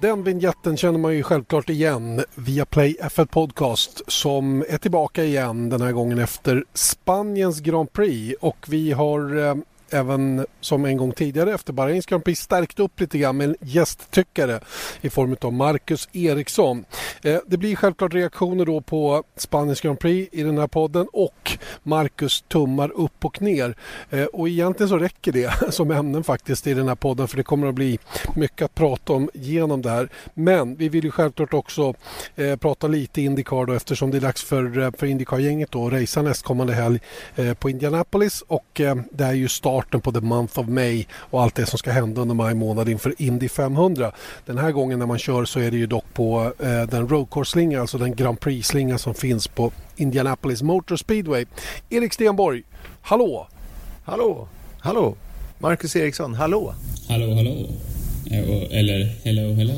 Den vignetten känner man ju självklart igen via Play F1 Podcast som är tillbaka igen den här gången efter Spaniens Grand Prix. Och vi har eh, även som en gång tidigare efter Bahrains Grand Prix stärkt upp lite grann med en gästtyckare i form av Marcus Eriksson. Eh, det blir självklart reaktioner då på Spaniens Grand Prix i den här podden och Marcus tummar upp och ner. Eh, och egentligen så räcker det som ämnen faktiskt i den här podden för det kommer att bli mycket att prata om genom det här. Men vi vill ju självklart också eh, prata lite Indycar då eftersom det är dags för, för Indycar-gänget att racea nästkommande helg på Indianapolis och det är ju start starten på The Month of May och allt det som ska hända under maj månad inför Indy 500. Den här gången när man kör så är det ju dock på eh, den roadcourse-slinga, alltså den Grand Prix-slinga som finns på Indianapolis Motor Speedway. Erik Stenborg, hallå! Hallå, hallå! Marcus Eriksson, hallå! Hallå, hallå! Eh, eller hello, hello.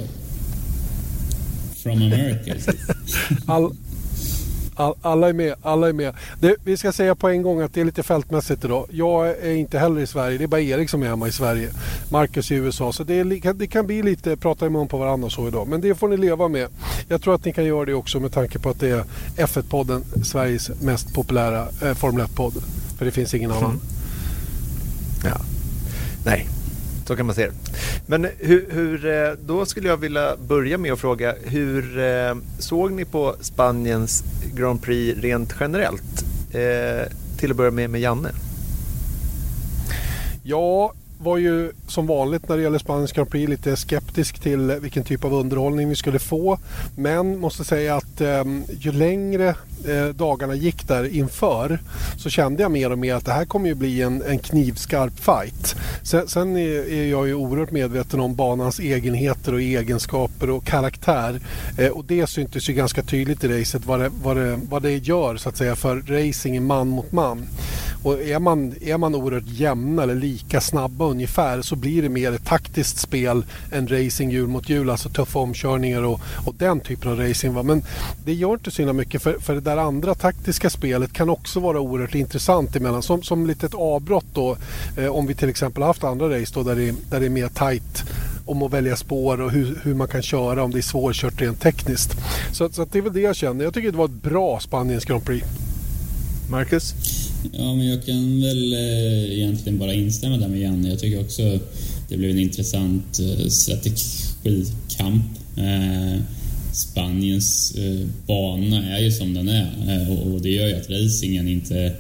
From America. All, All, alla är med. Alla är med. Det, vi ska säga på en gång att det är lite fältmässigt idag. Jag är inte heller i Sverige. Det är bara Erik som är hemma i Sverige. Marcus i USA. Så det, är, det kan bli lite prata i mun på varandra och så idag. Men det får ni leva med. Jag tror att ni kan göra det också med tanke på att det är F1-podden, Sveriges mest populära eh, Formel 1-podd. För det finns ingen annan. Mm. Ja. Nej, så kan man se det. Men hur, hur, då skulle jag vilja börja med att fråga, hur eh, såg ni på Spaniens Grand Prix rent generellt? Eh, till att börja med med Janne. Ja, var ju som vanligt när det gäller Spaniens Grand Prix lite skeptisk till vilken typ av underhållning vi skulle få. Men måste säga att eh, ju längre eh, dagarna gick där inför så kände jag mer och mer att det här kommer ju bli en, en knivskarp fight. Sen, sen är, är, jag ju oerhört medveten om banans egenheter och egenskaper och karaktär. Eh, och det syntes ju ganska tydligt i racet vad det, vad, det, vad det gör så att säga för racing man mot man. Och är man, är man oerhört jämna eller lika snabba ungefär så blir det mer ett taktiskt spel än racing hjul mot hjul, alltså tuffa omkörningar och, och den typen av racing. Va? Men det gör inte så himla mycket för, för det där andra taktiska spelet kan också vara oerhört intressant emellan. Som, som litet avbrott då eh, om vi till exempel haft andra race då där det, där det är mer tight om att välja spår och hur, hur man kan köra om det är svårkört rent tekniskt. Så, så det är väl det jag känner. Jag tycker det var ett bra Spaniens Grand Prix. Marcus? Ja, men jag kan väl eh, egentligen bara instämma där med Janne. Jag tycker också det blev en intressant eh, strategikamp. Eh, Spaniens bana är ju som den är och, det gör ju att racingen inte...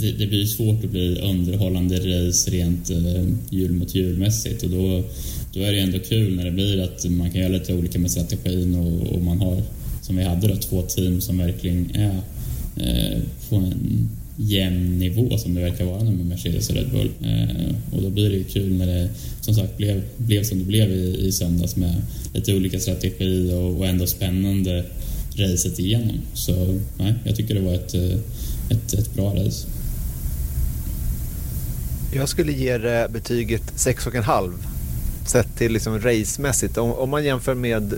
Det, det, blir svårt att bli underhållande race rent hjul mot hjulmässigt och då, då är det ändå kul när det blir att man kan göra lite olika med strategin och, och man har, som vi hade då, två team som verkligen är på en jämn nivå som det verkar vara nu med Mercedes och Red Bull. Eh, och då blir det ju kul när det som sagt blev, blev som det blev i, i söndags med lite olika strategi och, och ändå spännande racet igenom. Så nej, jag tycker det var ett, eh, ett, ett bra race. Jag skulle ge det betyget 6,5 sett till liksom racemässigt. Om, om man jämför med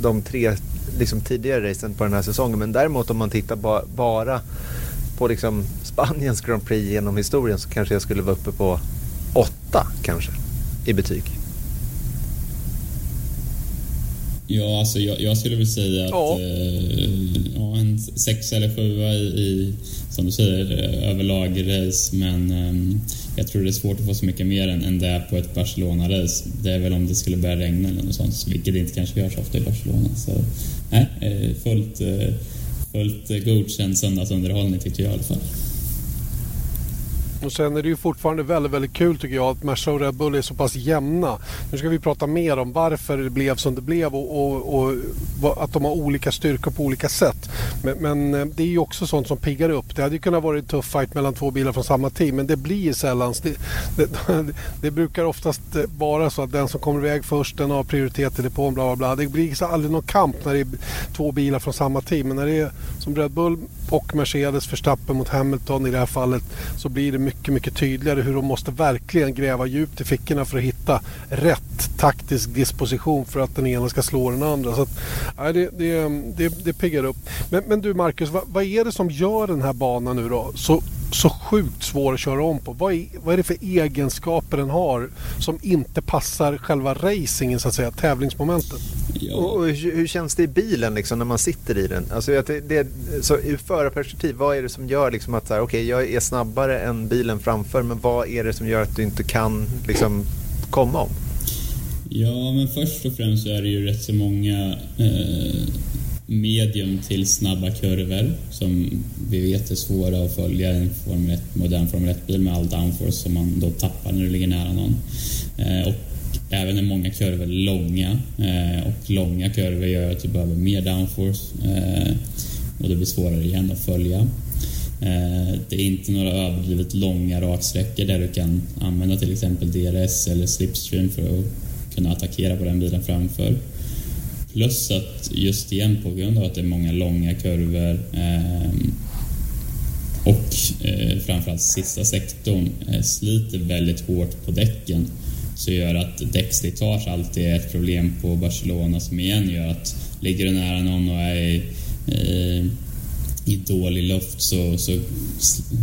de tre liksom tidigare racen på den här säsongen. Men däremot om man tittar ba, bara på liksom Spaniens Grand Prix genom historien så kanske jag skulle vara uppe på åtta kanske i betyg. Ja, alltså jag, jag skulle väl säga att ja. Eh, ja, en sex eller sjua i, i, som du säger, överlag race. Men eh, jag tror det är svårt att få så mycket mer än, än det på ett Barcelona-race. Det är väl om det skulle börja regna eller något sånt, vilket det inte kanske gör så ofta i Barcelona. Så nej, eh, fullt eh, fullt godkänd söndagsunderhållning tyckte jag i alla fall. Och sen är det ju fortfarande väldigt, väldigt kul tycker jag att Merca och Red Bull är så pass jämna. Nu ska vi prata mer om varför det blev som det blev och, och, och att de har olika styrkor på olika sätt. Men, men, eh, det är ju också sånt som piggar upp. Det hade ju kunnat vara en tuff fight mellan två bilar från samma team men det blir sällan. Det, det, det brukar oftast eh, vara så att den som kommer iväg först den har prioritet i depån bla bla bla. Det blir aldrig någon kamp när det är två bilar från samma team. Men när det är som Red Bull och Mercedes Verstappen mot Hamilton i det här fallet så blir det mycket, mycket tydligare hur de måste verkligen gräva djupt i fickorna för att hitta rätt taktisk disposition för att den ena ska slå den andra. Så att, nej, det, det, det, det piggar upp. Men, men du Marcus, vad, vad, är det som gör den här banan nu då så så sjukt svår att köra om på? Vad är, vad är det för egenskaper den har som inte passar själva racingen så att säga, tävlingsmomentet? Ja. Och, och hur, hur, känns det i bilen liksom, när man sitter i den? Alltså, det, det, så ur förarperspektiv, vad är det som gör liksom, att okej, okay, jag är snabbare än bilen framför men vad är det som gör att du inte kan liksom, komma om? Ja, men först och främst så är det ju rätt så många eh, medium till snabba kurvor som vi vet är svåra att följa i en Formel 1, modern Formel 1-bil med all downforce som man då tappar när du ligger nära någon. Eh, och även är många kurvor långa eh, och långa kurvor gör att du behöver mer downforce eh, och det blir svårare igen att följa. Eh, det är inte några överdrivet långa raksträckor där du kan använda till exempel DRS eller slipstream för att kunna attackera på den bilen framför. Plus att just igen på grund av att det är många långa kurvor eh, och eh, framförallt sista sektorn eh, sliter väldigt hårt på däcken så gör att däckslitage alltid är ett problem på Barcelona som igen gör att ligger du nära någon och är i, eh, i dålig luft så, så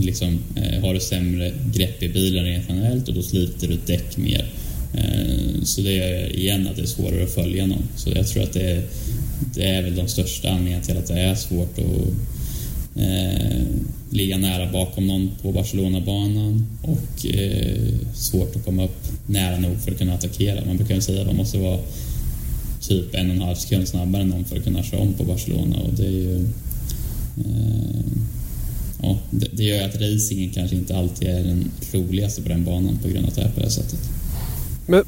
liksom, eh, har du sämre grepp i bilen rent generellt och då sliter du däck mer. Eh, så det är igen att det är svårare att följa någon. Så jag tror att det är, det är väl de största anledningarna till att det är svårt att eh, ligga nära bakom någon på Barcelona-banan och eh, svårt att komma upp nära nog för att kunna attackera. Man brukar säga att man måste vara typ en och en halv sekund snabbare än någon för att kunna köra om på Barcelona och det är ju eh, ja, det, det gör att racingen kanske inte alltid är den roligaste på den banan på grund av att det är på det sättet. Men,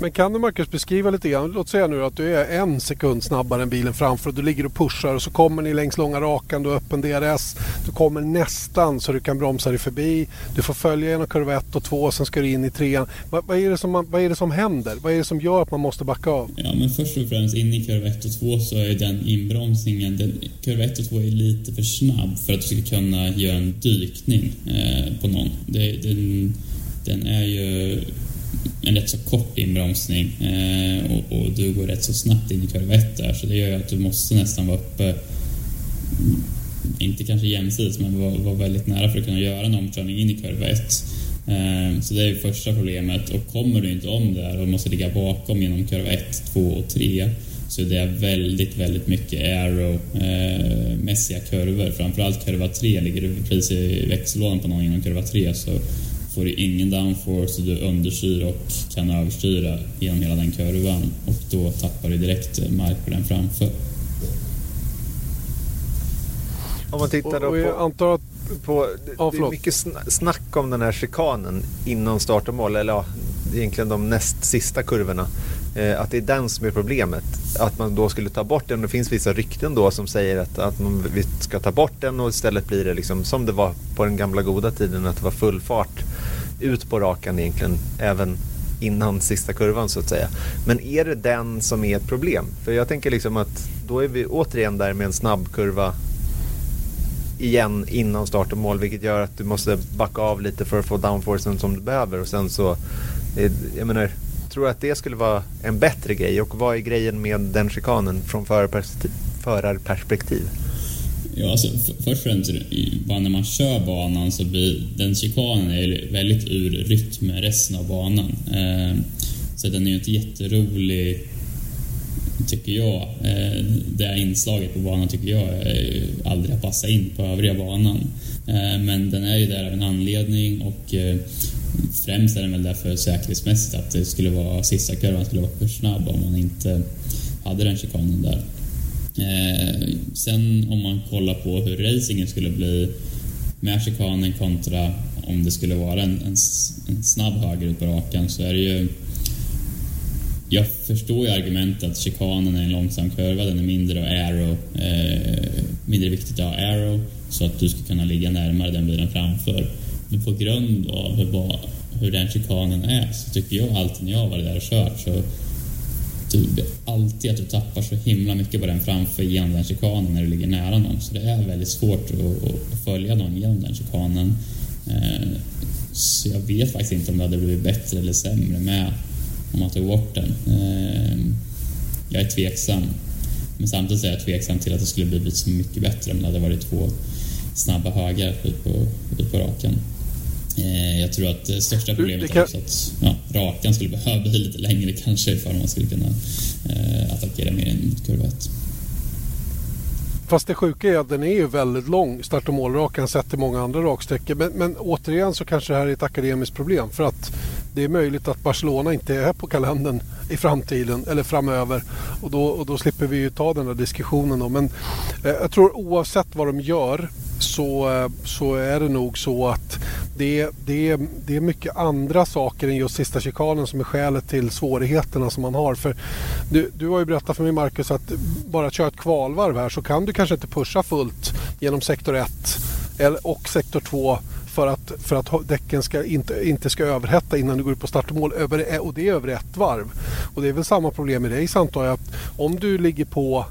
men kan du Marcus beskriva lite grann, låt säga nu att du är en sekund snabbare än bilen framför och du ligger och pushar och så kommer ni längs långa rakan, du har öppen DRS, du kommer nästan så du kan bromsa dig förbi, du får följa genom kurva 1 och 2 och sen ska du in i trean. Vad, vad, är det som vad är det som händer? Vad är det som gör att man måste backa av? Ja men först och främst in i kurva 1 och 2 så är den inbromsningen, den, kurva 1 och 2 är lite för snabb för att du ska kunna göra en dykning eh, på någon. Det, den, den är ju en rätt så kort inbromsning eh, och, och, du går rätt så snabbt in i kurva 1 där så det gör ju att du måste nästan vara uppe mm, inte kanske jämsides men vara, var väldigt nära för att kunna göra en omkörning in i kurva 1. Eh, så det är ju första problemet och kommer du inte om där och måste ligga bakom genom kurva 1, 2 och 3 så det är väldigt, väldigt mycket aero-mässiga eh, kurvor. Framförallt kurva 3, ligger du precis i växellådan på någon inom kurva 3 så får du ingen downforce och du understyr och kan överstyra genom hela den kurvan och då tappar du direkt mark på den framför. Om man tittar då på... antar att, på ja, det är mycket snack om den här chikanen innan start och mål, eller ja, egentligen de näst sista kurvorna. Eh, att det är den som är problemet. Att man då skulle ta bort den. Det finns vissa rykten då som säger att, att man, vi ska ta bort den och istället blir det liksom som det var på den gamla goda tiden. Att det var full fart ut på rakan egentligen. Även innan sista kurvan så att säga. Men är det den som är ett problem? För jag tänker liksom att då är vi återigen där med en snabb kurva igen innan start och mål vilket gör att du måste backa av lite för att få downforcen som du behöver och sen så eh, jag menar tror att det skulle vara en bättre grej och vad är grejen med den chikanen från förarperspektiv? förarperspektiv? Ja, alltså, först och främst, bara när man kör banan så blir den chikanen är väldigt ur rytm med resten av banan. Eh, så den är ju inte jätterolig, tycker jag. Eh, det här inslaget på banan tycker jag aldrig har passat in på övriga banan. Eh, men den är ju där av en anledning och eh, främst är den väl därför säkerhetsmässigt att det skulle vara, sista kurvan skulle vara för snabb om man inte hade den chikanen där. Eh, sen om man kollar på hur racingen skulle bli med chikanen kontra om det skulle vara en, en, en snabb höger ut på rakan så är det ju jag förstår ju argumentet att chikanen är en långsam kurva, den är mindre och aero, eh, mindre viktigt att ha aero så att du ska kunna ligga närmare den bilen framför. Men på grund av hur, hur den chikanen är så tycker jag alltid när jag har varit där och kört så du, alltid att du tappar så himla mycket på den framför genom den chikanen när du ligger nära någon. Så det är väldigt svårt att, att följa någon genom den chikanen. Eh, så jag vet faktiskt inte om det hade blivit bättre eller sämre med om man tog bort den. Eh, jag är tveksam. Men samtidigt är jag tveksam till att det skulle blivit så mycket bättre om det hade varit två snabba högar ut på, ut på raken. Eh, jag tror att det största problemet kan... är att ja, rakan skulle behöva bli lite längre kanske ifall man skulle kunna eh, attackera mer mot kurva 1. Fast det sjuka är att den är ju väldigt lång, start och målrakan sett till många andra raksträckor. Men, men återigen så kanske det här är ett akademiskt problem. För att det är möjligt att Barcelona inte är på kalendern i framtiden eller framöver. Och då, och då slipper vi ju ta den där diskussionen. Då. Men eh, jag tror oavsett vad de gör så, så är det nog så att det, det, det är mycket andra saker än just sista chikanen som är skälet till svårigheterna som man har. För du, du har ju berättat för mig Marcus att bara att köra ett kvalvarv här så kan du kanske inte pusha fullt genom sektor 1 och sektor 2 för att, för att däcken ska inte, inte ska överhetta innan du går ut på start och mål. och det är över ett varv. Och det är väl samma problem i race antar jag. Om du ligger på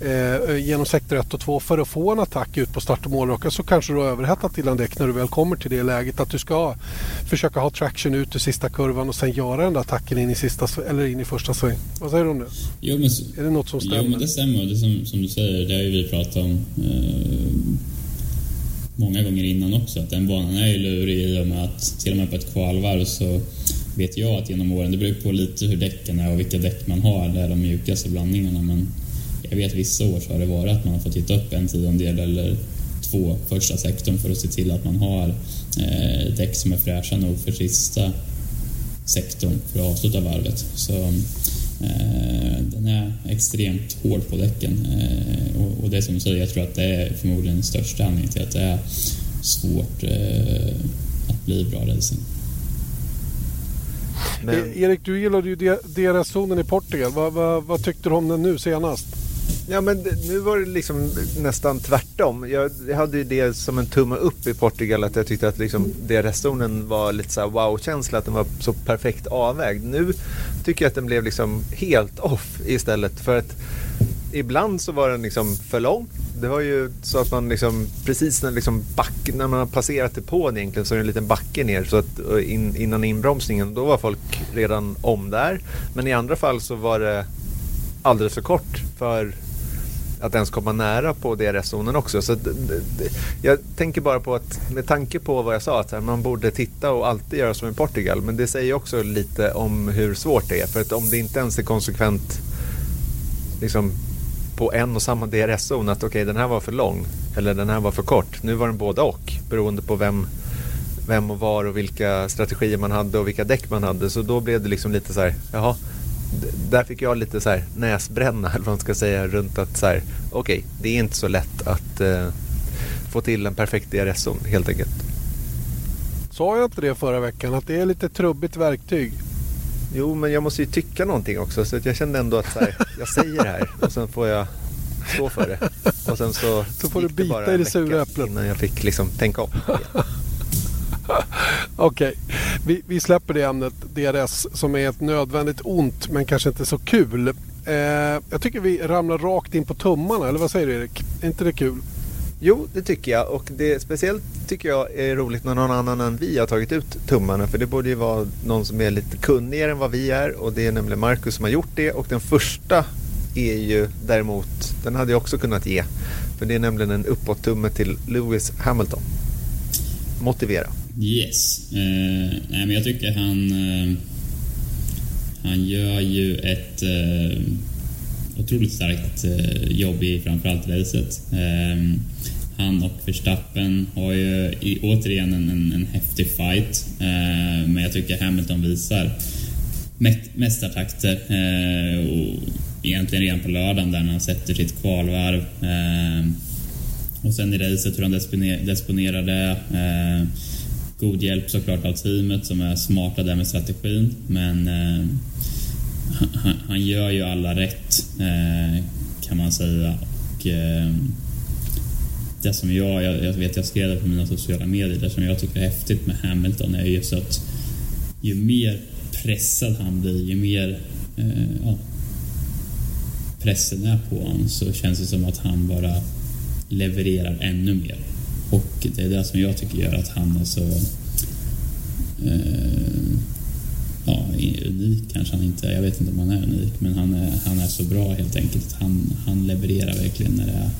eh, genom sektor 1 och 2 för att få en attack ut på start och målraka så kanske du har överhettat dina däck när du väl kommer till det läget att du ska försöka ha traction ut ur sista kurvan och sen göra den där attacken in i, sista, eller in i första sväng. Vad säger du om det? Jo, men, är det något som stämmer? Jo men det stämmer. Det som, som du säger, det har ju vi pratat om eh, många gånger innan också att den banan är ju lurig i och med att till och med på ett kvalvarv så vet jag att genom åren, det beror på lite hur däcken är och vilka däck man har, det är de mjukaste blandningarna men jag vet vissa år så har det varit att man har fått titta upp en tiondel eller två första sektorn för att se till att man har eh, däck som är fräscha nog för sista sektorn för att avsluta varvet. Så eh, den är extremt hård på däcken eh, och, och det som du säger, jag tror att det är förmodligen den största anledningen till att det är svårt eh, att bli bra racing. Men... Erik, du gillade ju DRS-zonen i Portugal. Vad, vad, vad tyckte du om den nu senast? Ja men nu var det liksom nästan tvärtom. Jag, jag hade ju det som en tumme upp i Portugal att jag tyckte att liksom DRS-zonen var lite så wow-känsla, att den var så perfekt avvägd. Nu tycker jag att den blev liksom helt off istället för att ibland så var den liksom för lång. Det var ju så att man liksom precis när, liksom back, när man har passerat depån egentligen så är det en liten backe ner så att in, innan inbromsningen då var folk redan om där. Men i andra fall så var det alldeles för kort för att ens komma nära på DRS-zonen också. Så jag tänker bara på att med tanke på vad jag sa att man borde titta och alltid göra som i Portugal. Men det säger också lite om hur svårt det är. För att om det inte ens är konsekvent liksom, på en och samma DRS-zon att okej okay, den här var för lång eller den här var för kort. Nu var den båda och beroende på vem, vem och var och vilka strategier man hade och vilka däck man hade. Så då blev det liksom lite så här, jaha där fick jag lite så här näsbränna, eller vad man ska säga, runt att så här, okej, okay, det är inte så lätt att eh, få till en perfekt DRS-zon helt enkelt. Sa jag inte det förra veckan, att det är lite trubbigt verktyg? Jo, men jag måste ju tycka någonting också, så att jag kände ändå att så här, jag säger det här och sen får jag stå för det. Och sen så, så får du bita i det sura äpplet. Innan jag fick liksom tänka om. Okej, okay. vi, vi, släpper det ämnet DRS som är ett nödvändigt ont men kanske inte så kul. Eh, jag tycker vi ramlar rakt in på tummarna, eller vad säger du Erik? Är inte det kul? Jo, det tycker jag och det speciellt tycker jag är roligt när någon annan än vi har tagit ut tummarna för det borde ju vara någon som är lite kunnigare än vad vi är och det är nämligen Marcus som har gjort det och den första är ju däremot, den hade jag också kunnat ge för det är nämligen en uppåt-tumme till Lewis Hamilton. Motivera. Yes. Eh, nej, men jag tycker han... Eh, han gör ju ett eh, otroligt starkt eh, jobb i framförallt racet. Eh, han och Verstappen har ju i, återigen en, en, en häftig fight. Eh, men jag tycker Hamilton visar mästartakter. Eh, och egentligen redan på lördagen där när han sätter sitt kvalvarv. Eh, och sen i racet hur han disponerar det. Eh, god hjälp såklart av teamet som är smarta där med strategin. Men eh, han, han, gör ju alla rätt eh, kan man säga. Och, eh, det som jag, jag, jag, vet jag skrev det på mina sociala medier, det som jag tycker är häftigt med Hamilton är just att ju mer pressad han blir, ju mer eh, ja, pressen är på honom så känns det som att han bara levererar ännu mer. Och det är det som jag tycker gör att han är så... Eh, ja, unik kanske han inte är. Jag vet inte om han är unik, men han är, han är så bra helt enkelt. Han, han levererar verkligen när det är,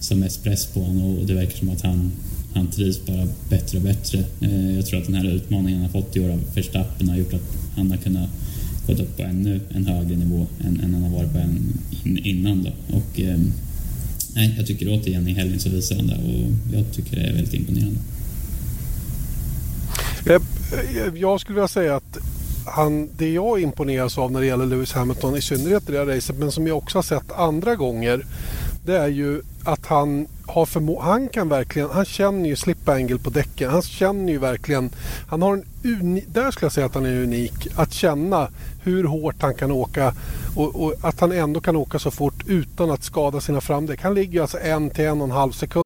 som mest press på honom och det verkar som att han, han trivs bara bättre och bättre. Eh, jag tror att den här utmaningen han har fått i år av Verstappen har gjort att han har kunnat gått upp på ännu en högre nivå än, än han har varit på en, in, innan. Då. Och, eh, nej, jag tycker återigen i helgen så visar han det och jag tycker det är väldigt imponerande. Eh, eh, jag skulle vilja säga att han, det jag imponeras av när det gäller Lewis Hamilton, i synnerhet i det här racet, men som jag också har sett andra gånger, det är ju att han har förmå han kan verkligen, han känner ju slip angle på däcken. Han känner ju verkligen, han har en uni, där skulle jag säga att han är unik. Att känna hur hårt han kan åka och, och att han ändå kan åka så fort utan att skada sina framdäck. Han ligger alltså en till en och en halv sekund.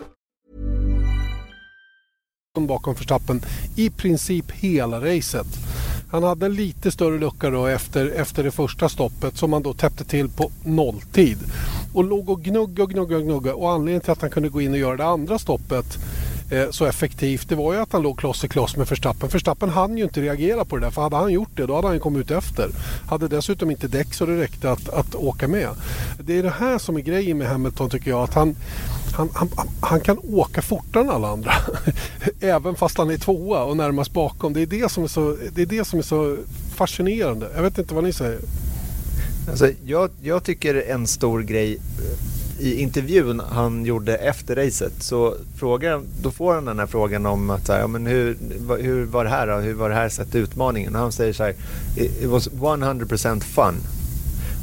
bakom Verstappen i princip hela racet. Han hade en lite större lucka då efter, efter det första stoppet som han då täppte till på nolltid. Och låg och gnugga och gnugga och gnugga och anledningen till att han kunde gå in och göra det andra stoppet eh, så effektivt det var ju att han låg kloss i kloss med Verstappen. Verstappen hann ju inte reagera på det där för hade han gjort det då hade han kommit ut efter. Hade dessutom inte däck så det räckte att, att åka med. Det är det här som är grejen med Hamilton tycker jag. att han han, han, han, kan åka fortare än alla andra. Även fast han är tvåa och närmast bakom. Det är det som är så, det är, det som är så fascinerande. Jag vet inte vad ni säger. Alltså, jag, jag tycker en stor grej eh, i intervjun han gjorde efter racet så frågar, då får han den här frågan om att så här, ja, men hur, hur var det här då? Hur var det här sett utmaningen? Och han säger så här, it was 100% fun.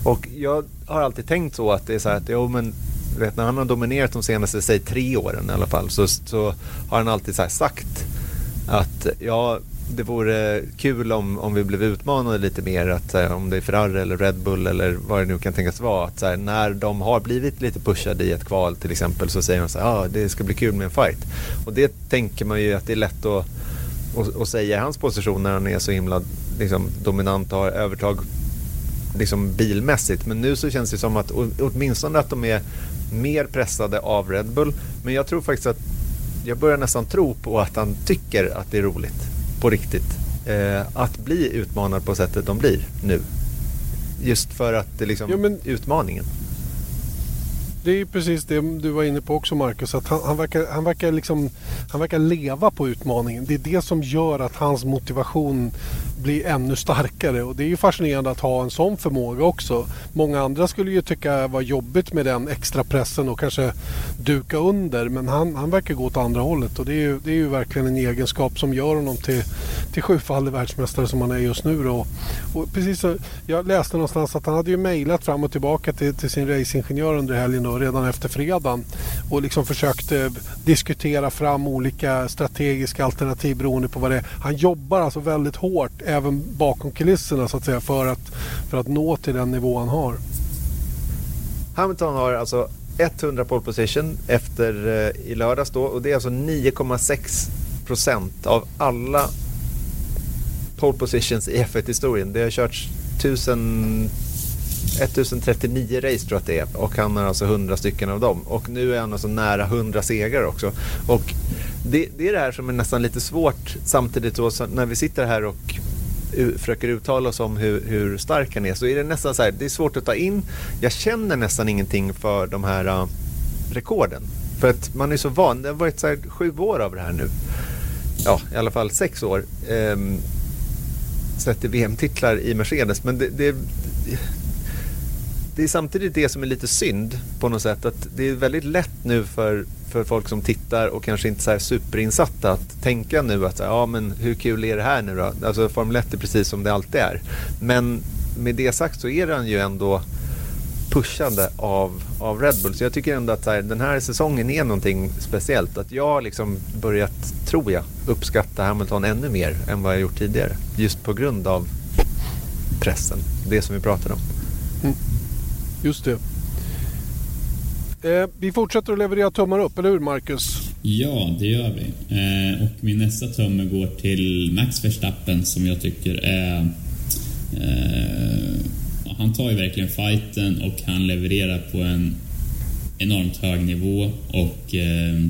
Och jag har alltid tänkt så att det är så här att jo, men vet, när han har dominerat de senaste, säg tre åren i alla fall, så, så har han alltid så sagt att ja, det vore kul om, om vi blev utmanade lite mer, att, här, om det är Ferrari eller Red Bull eller vad det nu kan tänkas vara. Att, här, när de har blivit lite pushade i ett kval till exempel så säger de så här, ah, det ska bli kul med en fight. Och det tänker man ju att det är lätt att, att, att säga i hans position när han är så himla liksom, dominant och har övertag liksom, bilmässigt. Men nu så känns det som att åtminstone att de är mer pressade av Red Bull. Men jag tror faktiskt att jag börjar nästan tro på att han tycker att det är roligt på riktigt. Eh, att bli utmanad på sättet de blir nu. Just för att det liksom, ja, men... utmaningen det är precis det du var inne på också Marcus. Att han, han, verkar, han, verkar liksom, han verkar leva på utmaningen. Det är det som gör att hans motivation bli ännu starkare. Och det är ju fascinerande att ha en sån förmåga också. Många andra skulle ju tycka det var jobbigt med den extra pressen och kanske duka under. Men han, han verkar gå åt andra hållet. Och det är, ju, det är ju verkligen en egenskap som gör honom till, till sjufaldig världsmästare som han är just nu. Då. Och precis så, jag läste någonstans att han hade ju mejlat fram och tillbaka till, till sin racingingenjör under helgen. Då redan efter fredagen och liksom försökte diskutera fram olika strategiska alternativ beroende på vad det är. Han jobbar alltså väldigt hårt även bakom kulisserna så att säga för att, för att nå till den nivå han har. Hamilton har alltså 100 pole position efter eh, i lördags då och det är alltså 9,6 procent av alla pole positions i F1-historien. Det har körts 1000 1039 race tror jag att det är och han har alltså 100 stycken av dem. Och nu är han alltså nära 100 segrar också. Och det, det är det här som är nästan lite svårt samtidigt då, när vi sitter här och försöker uttala oss om hur, hur, stark han är så är det nästan så här, det är svårt att ta in. Jag känner nästan ingenting för de här uh, rekorden. För att man är så van, det har varit så här, sju år av det här nu. Ja, i alla fall sex år. Um, sett i VM-titlar i Mercedes. Men det, det, det är samtidigt det som är lite synd på något sätt. Att det är väldigt lätt nu för, för folk som tittar och kanske inte så här superinsatta att tänka nu att ja men hur kul är det här nu då? Alltså Formel 1 är precis som det alltid är. Men med det sagt så är den ju ändå pushande av, av Red Bull. Så jag tycker ändå att här, den här säsongen är någonting speciellt. Att jag har liksom börjat, tror jag, uppskatta Hamilton ännu mer än vad jag gjort tidigare. Just på grund av pressen, det som vi pratade om. Mm. Just det. Eh, vi fortsätter att leverera tummar upp, eller hur Marcus? Ja, det gör vi. Eh, och min nästa tumme går till Max Verstappen som jag tycker är... Eh, han tar ju verkligen fighten och han levererar på en enormt hög nivå och eh,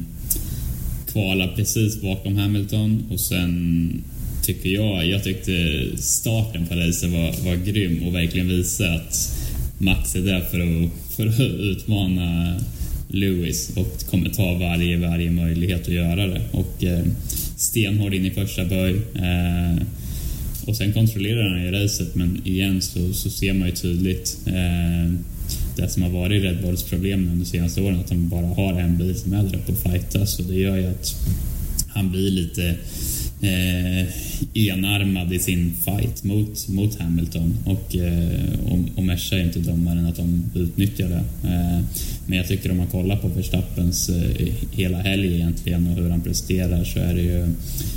kvalar precis bakom Hamilton och sen tycker jag, jag tyckte starten på racet var, var grym och verkligen visade att Max är där för att, för att utmana Lewis och kommer ta varje, varje möjlighet att göra det. Och eh, stenhård in i första böj. Eh, och sen kontrollerar han ju racet men igen så, så ser man ju tydligt eh, det som har varit Red Bulls problem under de senaste åren, att de bara har en bil som är där uppe och fightas. Så det gör ju att han blir lite eh, enarmad i sin fight mot, mot Hamilton och, eh, och, och Merca är inte dummare än att de utnyttjar det. Eh, men jag tycker om man kollar på Verstappens eh, hela helg egentligen och hur han presterar så är det ju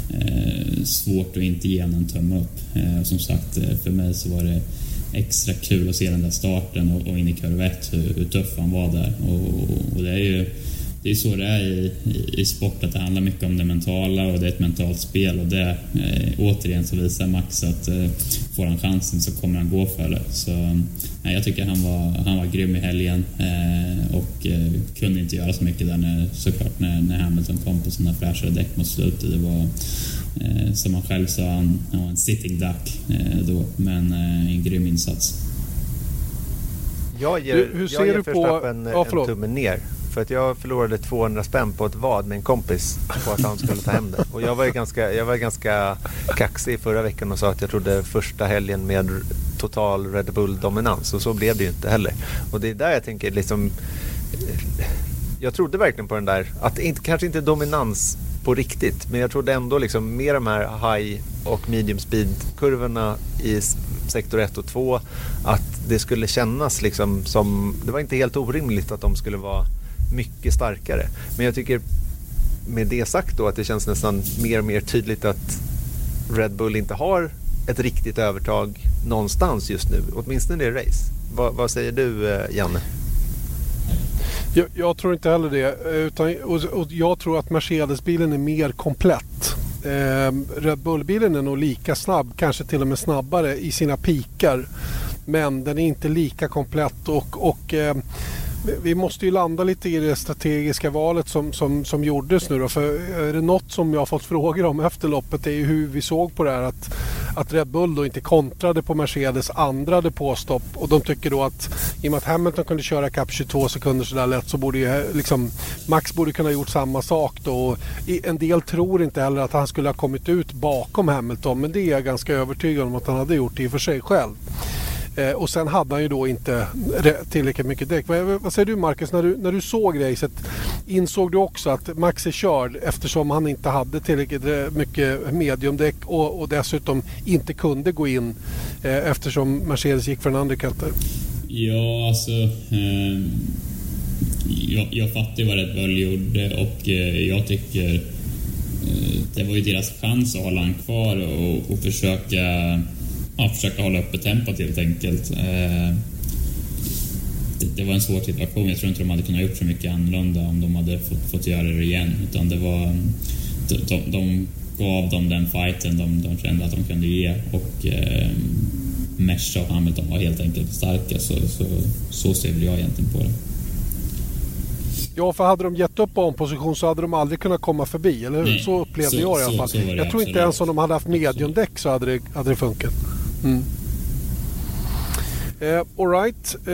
eh, svårt att inte ge honom en tumme upp. Eh, som sagt, eh, för mig så var det extra kul att se den där starten och, och in i kurva 1 hur, hur tuff han var där. Och, och det är ju det är så det är i, i, i sport, att det handlar mycket om det mentala och det är ett mentalt spel och det eh, återigen så visar Max att eh, får han chansen så kommer han gå för det. Så nej, jag tycker han var, han var grym i helgen eh, och eh, kunde inte göra så mycket där när, såklart när, när Hamilton kom på sina fräschare däck mot slutet. Det var eh, som han själv sa, han, han var en sitting duck eh, då, men en grym insats. Jag ger, hur, hur ser jag ger du på... en, ja, en tumme ner. För att jag förlorade 200 spänn på ett vad med en kompis på att han skulle ta hem det. Och jag var ju ganska, jag var ganska kaxig förra veckan och sa att jag trodde första helgen med total Red Bull-dominans. Och så blev det ju inte heller. Och det är där jag tänker liksom... Jag trodde verkligen på den där, att inte, kanske inte dominans på riktigt. Men jag trodde ändå liksom med de här high och medium speed-kurvorna i sektor 1 och 2 att det skulle kännas liksom som... Det var inte helt orimligt att de skulle vara mycket starkare. Men jag tycker med det sagt då att det känns nästan mer och mer tydligt att Red Bull inte har ett riktigt övertag någonstans just nu. Åtminstone i race. Va, vad säger du eh, Janne? Jag, jag, tror inte heller det. Eh, utan, och, och jag tror att Mercedes-bilen är mer komplett. Eh, Red Bull-bilen är nog lika snabb, kanske till och med snabbare i sina pikar. Men den är inte lika komplett och, och eh, vi måste ju landa lite i det strategiska valet som, som, som gjordes nu då. För är det något som jag har fått frågor om efter loppet är ju hur vi såg på det här att, att Red Bull då inte kontrade på Mercedes andra depåstopp och de tycker då att i och med att Hamilton kunde köra kapp 22 sekunder sådär lätt så borde ju eh, liksom Max borde kunna gjort samma sak då. Och en del tror inte heller att han skulle ha kommit ut bakom Hamilton men det är jag ganska övertygad om att han hade gjort i och för sig själv. Eh, och sen hade han ju då inte tillräckligt mycket däck. Vad, vad säger du Marcus, när du, när du såg racet, insåg du också att Max är körd eftersom han inte hade tillräckligt eh, mycket mediumdäck och, och dessutom inte kunde gå in eh, eftersom Mercedes gick för en undercutter? Ja, alltså... Eh, jag, jag fattar vad Red Bull gjorde och eh, jag tycker eh, det var ju deras chans att hålla han kvar och, och försöka ja, försöka hålla uppe tempot helt enkelt. Eh, det, det, var en svår situation. Jag tror inte de hade kunnat gjort så mycket annorlunda om de hade fått, fått göra det igen. Utan det var, de, de, de gav dem den fighten de, de kände att de kunde ge och eh, Merca och Hamilton var helt enkelt starka. Så, så, så ser väl jag egentligen på det. Ja, för hade de gett upp banposition så hade de aldrig kunnat komma förbi, eller hur? Nej, så upplevde så, jag i alla fall. Jag tror inte ens om de hade haft mediumdäck så hade det, hade det funkat. Mm. Eh, Alright, eh,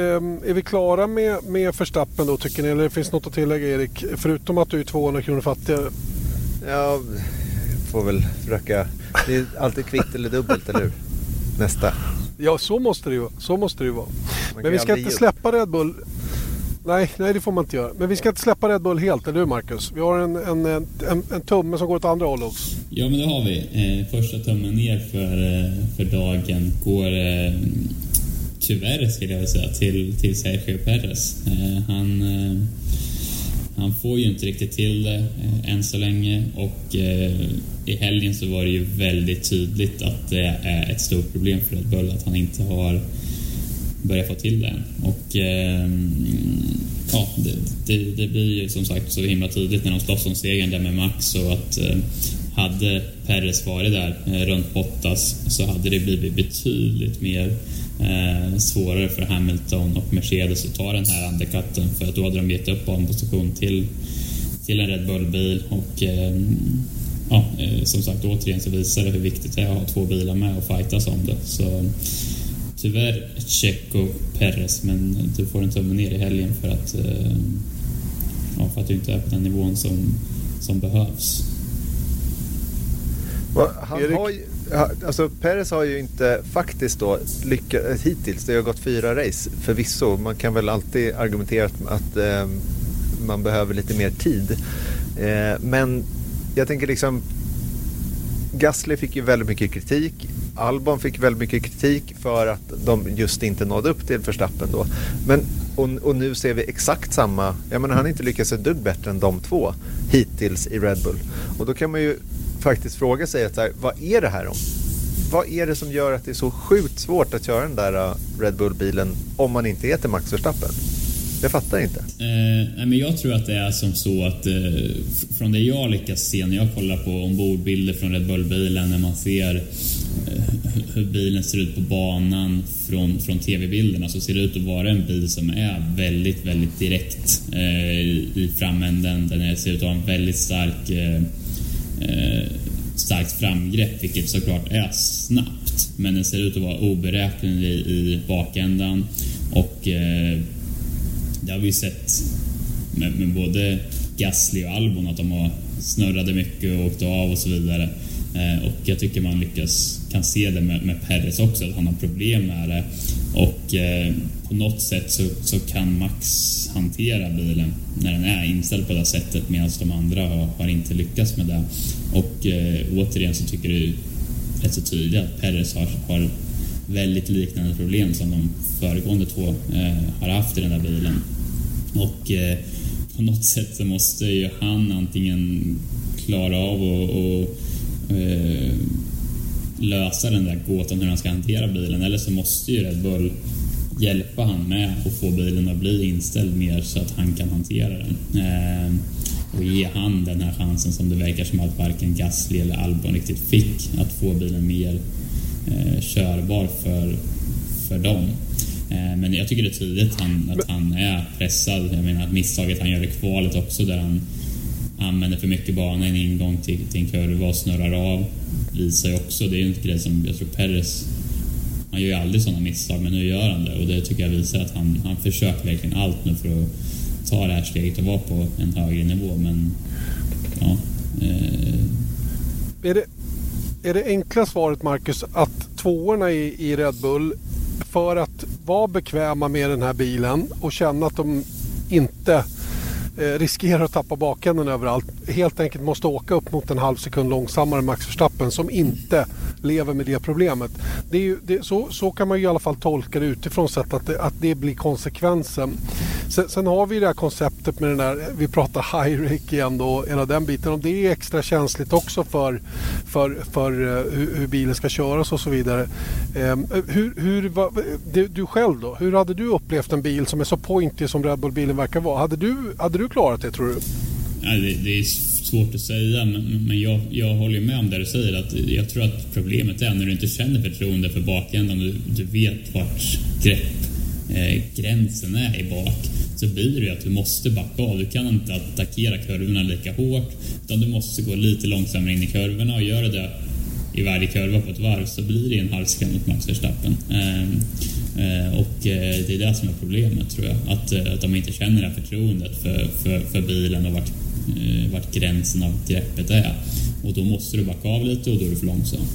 är vi klara med, med förstappen då tycker ni? Eller finns något att tillägga Erik? Förutom att du är 200 kronor fattigare. Ja, får väl försöka. Det är alltid kvickt eller dubbelt, eller hur? Nästa. Ja, så måste det ju vara. Så måste det ju vara. Men vi ska inte släppa Red Bull. Nej, nej, det får man inte göra. Men vi ska inte släppa Red Bull helt, eller hur Marcus? Vi har en, en, en, en tumme som går åt andra hållet också. Ja, men det har vi. Eh, första tummen ner för, eh, för dagen går eh, tyvärr, skulle jag vilja säga, till, till Sergio Perez. Eh, han, eh, han får ju inte riktigt till det eh, än så länge och eh, i helgen så var det ju väldigt tydligt att det är ett stort problem för Red Bull att han inte har börja få till det. Och eh, ja, det, det, det, blir ju som sagt så himla tydligt när de slåss om segern där med Max och att eh, hade Perres varit där eh, runt Bottas så hade det blivit betydligt mer eh, svårare för Hamilton och Mercedes att ta den här undercutten för att då hade de gett upp banposition till, till en Red Bull-bil och ehm, eh, ja, som sagt återigen så visar det hur viktigt det är att ha två bilar med och fightas om det. Så tyvärr Checo Perez men du får en tumme ner i helgen för att, eh, ja, för att du inte är på den nivån som, som behövs. Han har ju, alltså Perez har ju inte faktiskt då lyckats hittills. Det har gått fyra race förvisso. Man kan väl alltid argumentera att eh, man behöver lite mer tid. Eh, men jag tänker liksom Gasly fick ju väldigt mycket kritik. Albon fick väldigt mycket kritik för att de just inte nådde upp till Verstappen då. Men, och, och, nu ser vi exakt samma, jag menar han har inte lyckats ett dugg bättre än de två hittills i Red Bull. Och då kan man ju faktiskt fråga sig att här, vad är det här om? Vad är det som gör att det är så sjukt svårt att köra den där äh, Red Bull-bilen om man inte heter Max Verstappen? Jag fattar inte. Eh, men jag tror att det är som så att eh, från det jag lyckas se när jag kollar på ombordbilder från Red Bull-bilen när man ser eh, hur bilen ser ut på banan från, från tv-bilderna så ser det ut att vara en bil som är väldigt, väldigt direkt eh, i framänden. Den ser ut att ha en väldigt stark eh, eh, starkt framgrepp, vilket såklart är snabbt. Men den ser ut att vara oberäknelig i bakändan och eh, det har vi sett med, med, både Gasly och Albon att de har snurrade mycket och åkt av och så vidare. Eh, och jag tycker man lyckas, kan se det med, med Perez också, att han har problem med det. Och eh, på något sätt så, så, kan Max hantera bilen när den är inställd på det sättet medan de andra har, har, inte lyckats med det. Och eh, återigen så tycker det är rätt så tydligt att Perez har, har väldigt liknande problem som de föregående två eh, har haft i den där bilen. Och eh, på något sätt så måste ju han antingen klara av och, och eh, lösa den där gåtan hur han ska hantera bilen eller så måste ju Red Bull hjälpa han med att få bilen att bli inställd mer så att han kan hantera den. Eh, och ge han den här chansen som det verkar som att varken Gasly eller Albon riktigt fick, att få bilen mer eh, körbar för, för dem. Eh, men jag tycker det är tydligt han, att han är pressad. Jag menar misstaget han gör i kvalet också där han använder för mycket bana i en ingång till, till en kurva och snurrar av visar ju också, det är en grej som jag tror Perez han gör ju aldrig sådana misstag men nu gör han det och det tycker jag visar att han, han försöker verkligen allt nu för att ta det här steget och vara på en högre nivå men ja. Eh... Är, det, är det enkla svaret Marcus att tvåorna i, i Red Bull för att vara bekväma med den här bilen och känna att de inte Eh, riskerar att tappa bakänden överallt. Helt enkelt måste åka upp mot en halv sekund långsammare än Max Verstappen som inte lever med det problemet. Det är ju, det, så, så kan man ju i alla fall tolka det utifrån sett att det, att det blir konsekvensen. Sen, sen, har vi det här konceptet med den där, vi pratar high rake igen då, hela den biten. Om det är extra känsligt också för, för, för eh, hur, hur, bilen ska köras och så vidare. Um, hur, hur, va, du, du själv då, hur hade du upplevt en bil som är så pointy som Red Bull-bilen verkar vara? Hade du, hade du klarat det tror du? Ja, det, det, är svårt att säga, men, men jag, jag håller med om det du säger. Att jag tror att problemet är när du inte känner förtroende för bakändan och du, du vet vart grepp eh, gränsen är i bak så blir det att du måste backa av. Du kan inte attackera kurvorna lika hårt utan du måste gå lite långsammare in i kurvorna och gör det i varje kurva på ett varv så blir det en halvskräm mot Max Verstappen. Ehm, eh, och eh, det är det som är problemet tror jag. Att, eh, att de inte känner det här förtroendet för, för, för bilen och vart, vart gränsen av greppet är. Och då måste du backa av lite och då är du för långsam.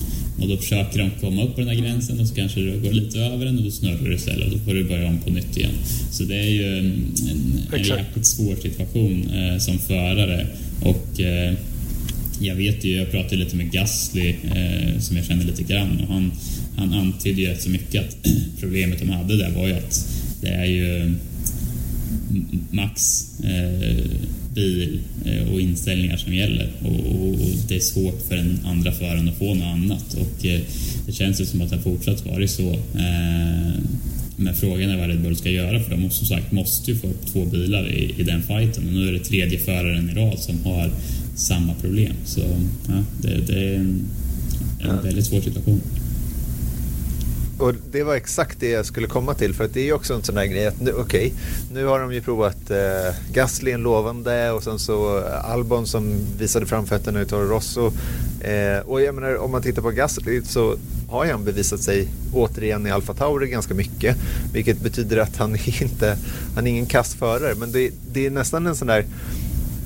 Och då försöker de komma upp på den här gränsen och så kanske du går lite över den och då snurrar du istället och då får du börja om på nytt igen. Så det är ju en, en, jäkligt svår situation eh, som förare och eh, jag vet ju, jag pratade lite med Gasly eh, som jag känner lite grann och han, han antydde ju rätt så mycket att problemet de hade där var ju att det är ju max eh, bil eh, och inställningar som gäller. Och, och, och, det är svårt för den andra föraren att få något annat. Och eh, det känns ju som att det har fortsatt varit så. Eh, Men frågan är vad Red Bull ska göra för de som sagt måste ju få upp två bilar i, i den fighten. Och nu är det tredje föraren i rad som har samma problem. Så ja, det, det är en väldigt svår situation. Och det var exakt det jag skulle komma till för att det är ju också en sån där grej att nu, okej, okay, nu har de ju provat eh, Gasly en lovande och sen så eh, Albon som visade framfötterna i Toro Rosso. Eh, och jag menar om man tittar på Gasly så har han bevisat sig återigen i Alfa Tauri ganska mycket. Vilket betyder att han inte, han är ingen kastförare men det, det är nästan en sån där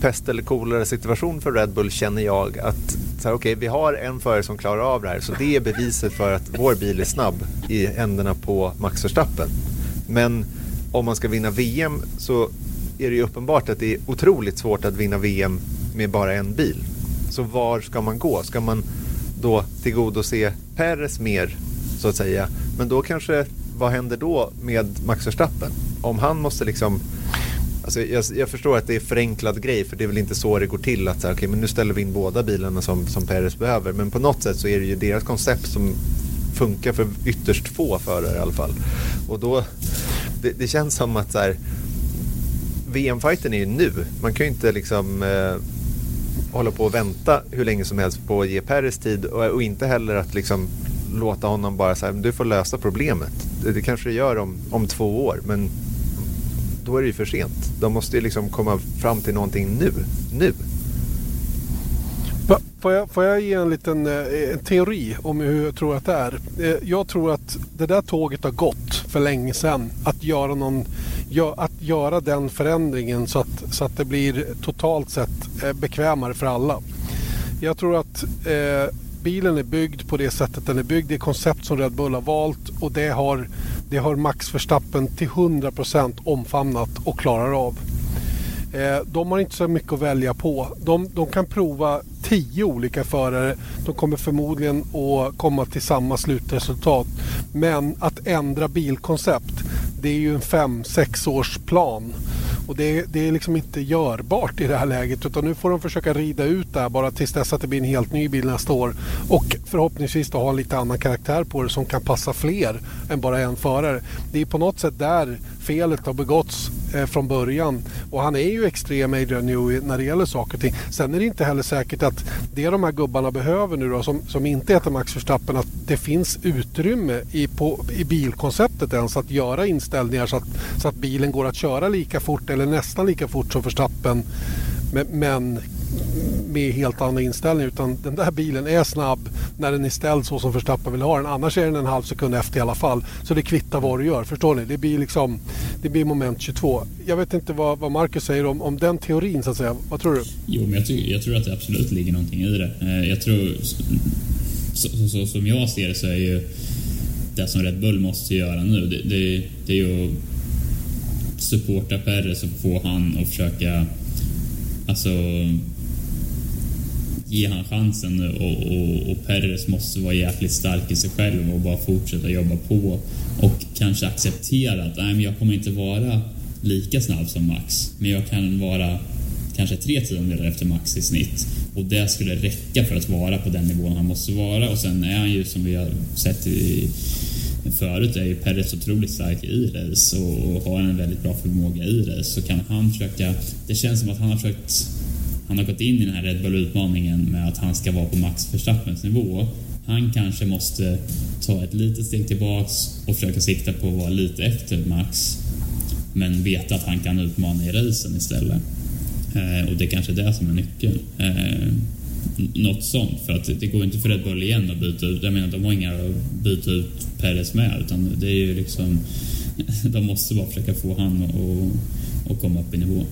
pest eller kolera situation för Red Bull känner jag att så här, okay, vi har en förare som klarar av det här så det är beviset för att vår bil är snabb i händerna på Max Verstappen. Men om man ska vinna VM så är det ju uppenbart att det är otroligt svårt att vinna VM med bara en bil. Så var ska man gå? Ska man då tillgodose Perez mer så att säga? Men då kanske, vad händer då med Max Verstappen? Om han måste liksom Alltså jag, jag, förstår att det är förenklad grej för det är väl inte så det går till att så här, okay, men nu ställer vi in båda bilarna som, som Peres behöver. Men på något sätt så är det ju deras koncept som funkar för ytterst få förare i alla fall. Och då, det, det känns som att så här, VM-fighten är ju nu. Man kan ju inte liksom eh, hålla på och vänta hur länge som helst på att ge Peres tid och, och inte heller att liksom låta honom bara säga du får lösa problemet. Det, det kanske det gör om, om två år men då är det ju för sent. De måste ju liksom komma fram till någonting nu. Nu. Får jag, får jag ge en liten eh, en teori om hur jag tror att det är? Eh, jag tror att det där tåget har gått för länge sedan. Att göra, någon, att göra den förändringen så att, så att det blir totalt sett eh, bekvämare för alla. Jag tror att eh, bilen är byggd på det sättet den är byggd. Det är koncept som Red Bull har valt och det har, det har Max Verstappen till 100% omfamnat och klarar av. Eh, de har inte så mycket att välja på. De, de, kan prova tio olika förare. De kommer förmodligen att komma till samma slutresultat. Men att ändra bilkoncept, det är ju en fem sex års plan. Och det, det, är liksom inte görbart i det här läget utan nu får de försöka rida ut det här bara tills dess att det blir en helt ny bil nästa år. Och förhoppningsvis då ha en lite annan karaktär på det som kan passa fler än bara en förare. Det är på något sätt där felet har begåtts eh, från början. Och han är ju extrem Adrian Newey när det gäller saker och ting. Sen är det inte heller säkert att det de här gubbarna behöver nu då som, som inte heter Max Verstappen att det finns utrymme i, på, i bilkonceptet ens att göra inställningar så att, så att bilen går att köra lika fort eller nästan lika fort som Verstappen. Men, men med helt andra inställningar utan den där bilen är snabb när den är ställd så som Verstappen vill ha den. Annars är den en halv sekund efter i alla fall. Så det kvittar vad du gör. Förstår ni? Det blir liksom det blir moment 22. Jag vet inte vad, vad Marcus säger om, om den teorin så att säga. Vad tror du? Jo, men jag, ty- jag tror att det absolut ligger någonting i det. Eh, jag tror, så, så, så, som jag ser det så är ju det som Red Bull måste göra nu, det, det, det är ju att supporta Perre så få han att försöka alltså ge han chansen och, och, och Perres måste vara jäkligt stark i sig själv och bara fortsätta jobba på och kanske acceptera att nej, men jag kommer inte vara lika snabb som Max, men jag kan vara kanske tre tiondelar efter Max i snitt. Och det skulle räcka för att vara på den nivån han måste vara. Och sen är han ju som vi har sett i förut är ju Perez otroligt stark i race och har en väldigt bra förmåga i race. Så kan han försöka, det känns som att han har försökt han har gått in i den här Red Bull-utmaningen med att han ska vara på Max Verstappens nivå. Han kanske måste ta ett litet steg tillbaks och försöka sikta på att vara lite efter Max. Men veta att han kan utmana i racen istället. Eh, och det är kanske är det som är nyckeln. Eh, något sånt, för att det går inte för Red Bull igen att byta ut. Jag menar, de har inga att byta ut Perez med, utan det är ju liksom... De måste bara försöka få han att komma upp i nivå.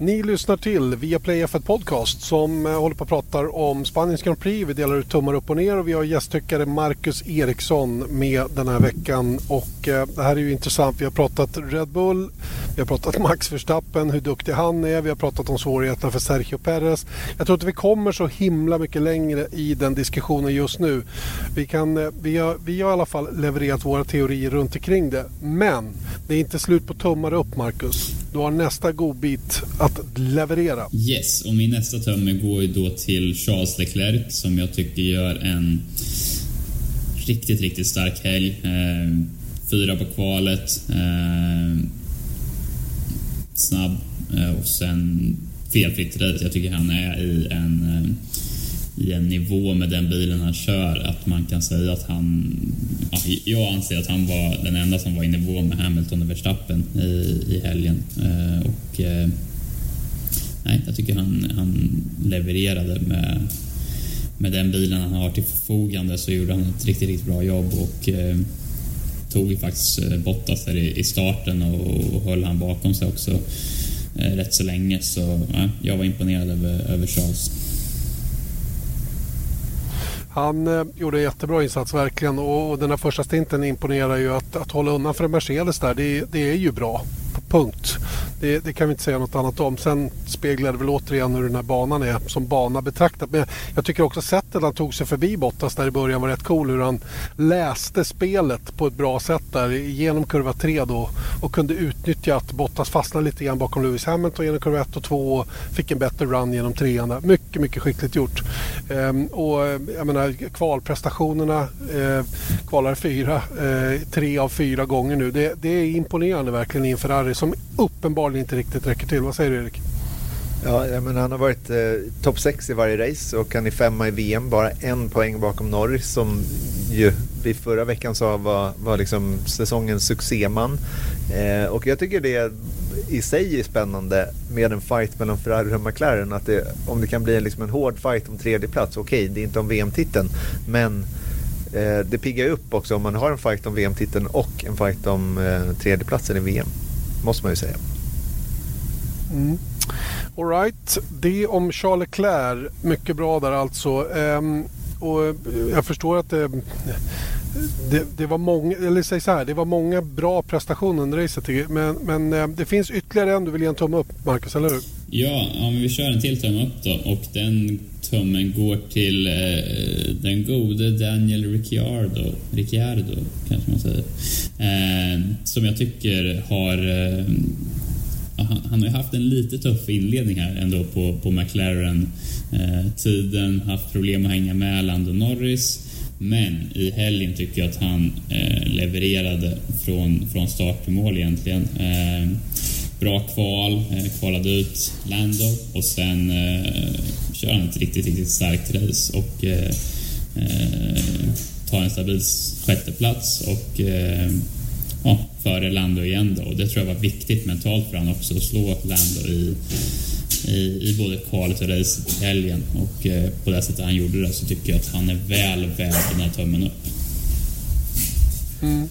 Ni lyssnar till Viaplay F1 Podcast som eh, håller på att prata om Spaniens Grand Prix. Vi delar ut tummar upp och ner och vi har gästtyckare Marcus Eriksson med den här veckan. Och eh, det här är ju intressant. Vi har pratat Red Bull, vi har pratat Max Verstappen, hur duktig han är. Vi har pratat om svårigheterna för Sergio Perez. Jag tror inte vi kommer så himla mycket längre i den diskussionen just nu. Vi, kan, eh, vi, har, vi har i alla fall levererat våra teorier runt omkring det. Men det är inte slut på tummar upp Marcus. Du har nästa godbit att leverera. Yes, och min nästa tömme går ju då till Charles Leclerc som jag tycker gör en riktigt, riktigt stark helg. Eh, fyra på kvalet. Eh, snabb eh, och sen felfritt race. Jag tycker han är i en, eh, i en nivå med den bilen han kör att man kan säga att han... Ja, jag anser att han var den enda som var i nivå med Hamilton och Verstappen i, i helgen. Eh, och eh, nej, jag tycker han, han levererade med, med den bilen han har till förfogande så gjorde han ett riktigt, riktigt bra jobb och eh, tog ju faktiskt eh, Bottas där i, i starten och, och höll han bakom sig också eh, rätt så länge. Så ja, jag var imponerad över, över Charles. Han eh, gjorde en jättebra insats verkligen och, och den här första stinten imponerar ju att, att hålla undan för en Mercedes där. Det, det är ju bra. Punkt. Det, det, kan vi inte säga något annat om. Sen speglar det väl återigen hur den här banan är som bana betraktat. Men jag tycker också sättet han tog sig förbi Bottas där i början var rätt cool. Hur han läste spelet på ett bra sätt där genom kurva 3 då och kunde utnyttja att Bottas fastnade lite grann bakom Lewis Hamilton genom kurva 1 och 2 och fick en bättre run genom trean där. Mycket, mycket skickligt gjort. Ehm, och eh, jag menar kvalprestationerna, eh, kvalar fyra, eh, tre av fyra gånger nu. Det, det är imponerande verkligen i en Ferrari som uppenbarligen inte riktigt räcker till. Vad säger du Erik? Ja, men han har varit eh, topp 6 i varje race och han är femma i VM. Bara en poäng bakom Norris som ju vi förra veckan sa var, var liksom säsongens succéman. Eh, och jag tycker det i sig är spännande med en fight mellan Ferrari och McLaren. Att det, om det kan bli liksom en hård fight om tredje plats. okej okay, det är inte om VM-titeln men eh, det piggar upp också om man har en fight om VM-titeln och en fight om eh, tredjeplatsen i VM måste man ju säga. Mm. Alright, det om Charles Leclerc. Mycket bra där alltså. Ehm, och jag förstår att det, det, det, var många, eller säg så här, det var många bra prestationer under racet. Men, men eh, det finns ytterligare en du vill ge en tumme upp, Marcus, eller hur? Ja, om vi kör en till tumme upp då. Och den tummen går till eh, den gode Daniel Ricciardo, Ricciardo kanske man säger. Eh, som jag tycker har eh, han, han, har ju haft en lite tuff inledning här ändå på, på McLaren-tiden, eh, haft problem att hänga med Lando Norris. Men i helgen tycker jag att han eh, levererade från, från start till mål egentligen. Eh, bra kval, eh, kvalade ut Lando och sen eh, kör han ett riktigt, riktigt starkt race och eh, eh tar en stabil sjätteplats och eh, ja, före Lando igen då. Och det tror jag var viktigt mentalt för honom också att slå Lando i, i, i både kvalet och racet i helgen. Och eh, på det sättet han gjorde det så tycker jag att han är väl värd den här tummen upp. Mm.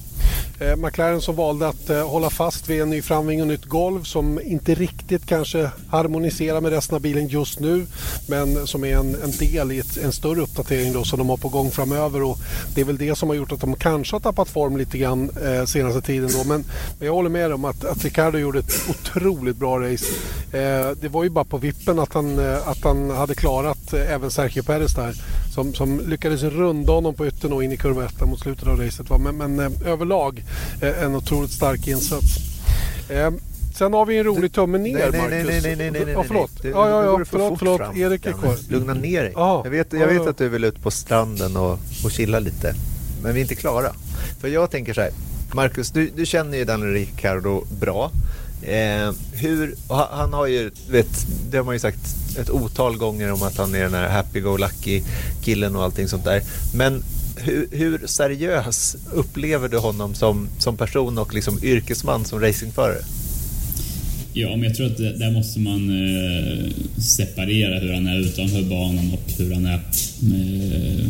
Eh, McLaren som valde att eh, hålla fast vid en ny framving och nytt golv som inte riktigt kanske harmoniserar med resten av bilen just nu men som är en, en del i ett, en större uppdatering då som de har på gång framöver och det är väl det som har gjort att de kanske har tappat form lite grann eh, senaste tiden då men, men jag håller med om att, att Ricardo gjorde ett otroligt bra race. Eh, det var ju bara på vippen att han, eh, att han hade klarat eh, även Sergio Perez där som, som lyckades runda honom på yttern och in i kurva 1 mot slutet av racet. Va? Men, men eh, överlag eh, en otroligt stark insats. Eh, sen har vi en rolig tumme ner, nej, nej, Marcus. Nej, nej, nej, nej, ja, förlåt. Ja, ja, ja, förlåt, förlåt. Fram. Erik är kvar. Lugna ner dig. Ja. Jag vet, jag vet att du vill ut på stranden och, och chilla lite. Men vi är inte klara. För jag tänker så här. Marcus, du, du känner ju Daniel Ricciardo bra. Eh, hur, han har ju, vet, det har man ju sagt ett otal gånger om att han är den här happy-go-lucky killen och allting sånt där. Men hur, hur, seriös upplever du honom som, som person och liksom yrkesman som racingförare? Ja, men jag tror att där måste man eh, separera hur han är utanför banan och hur han är eh,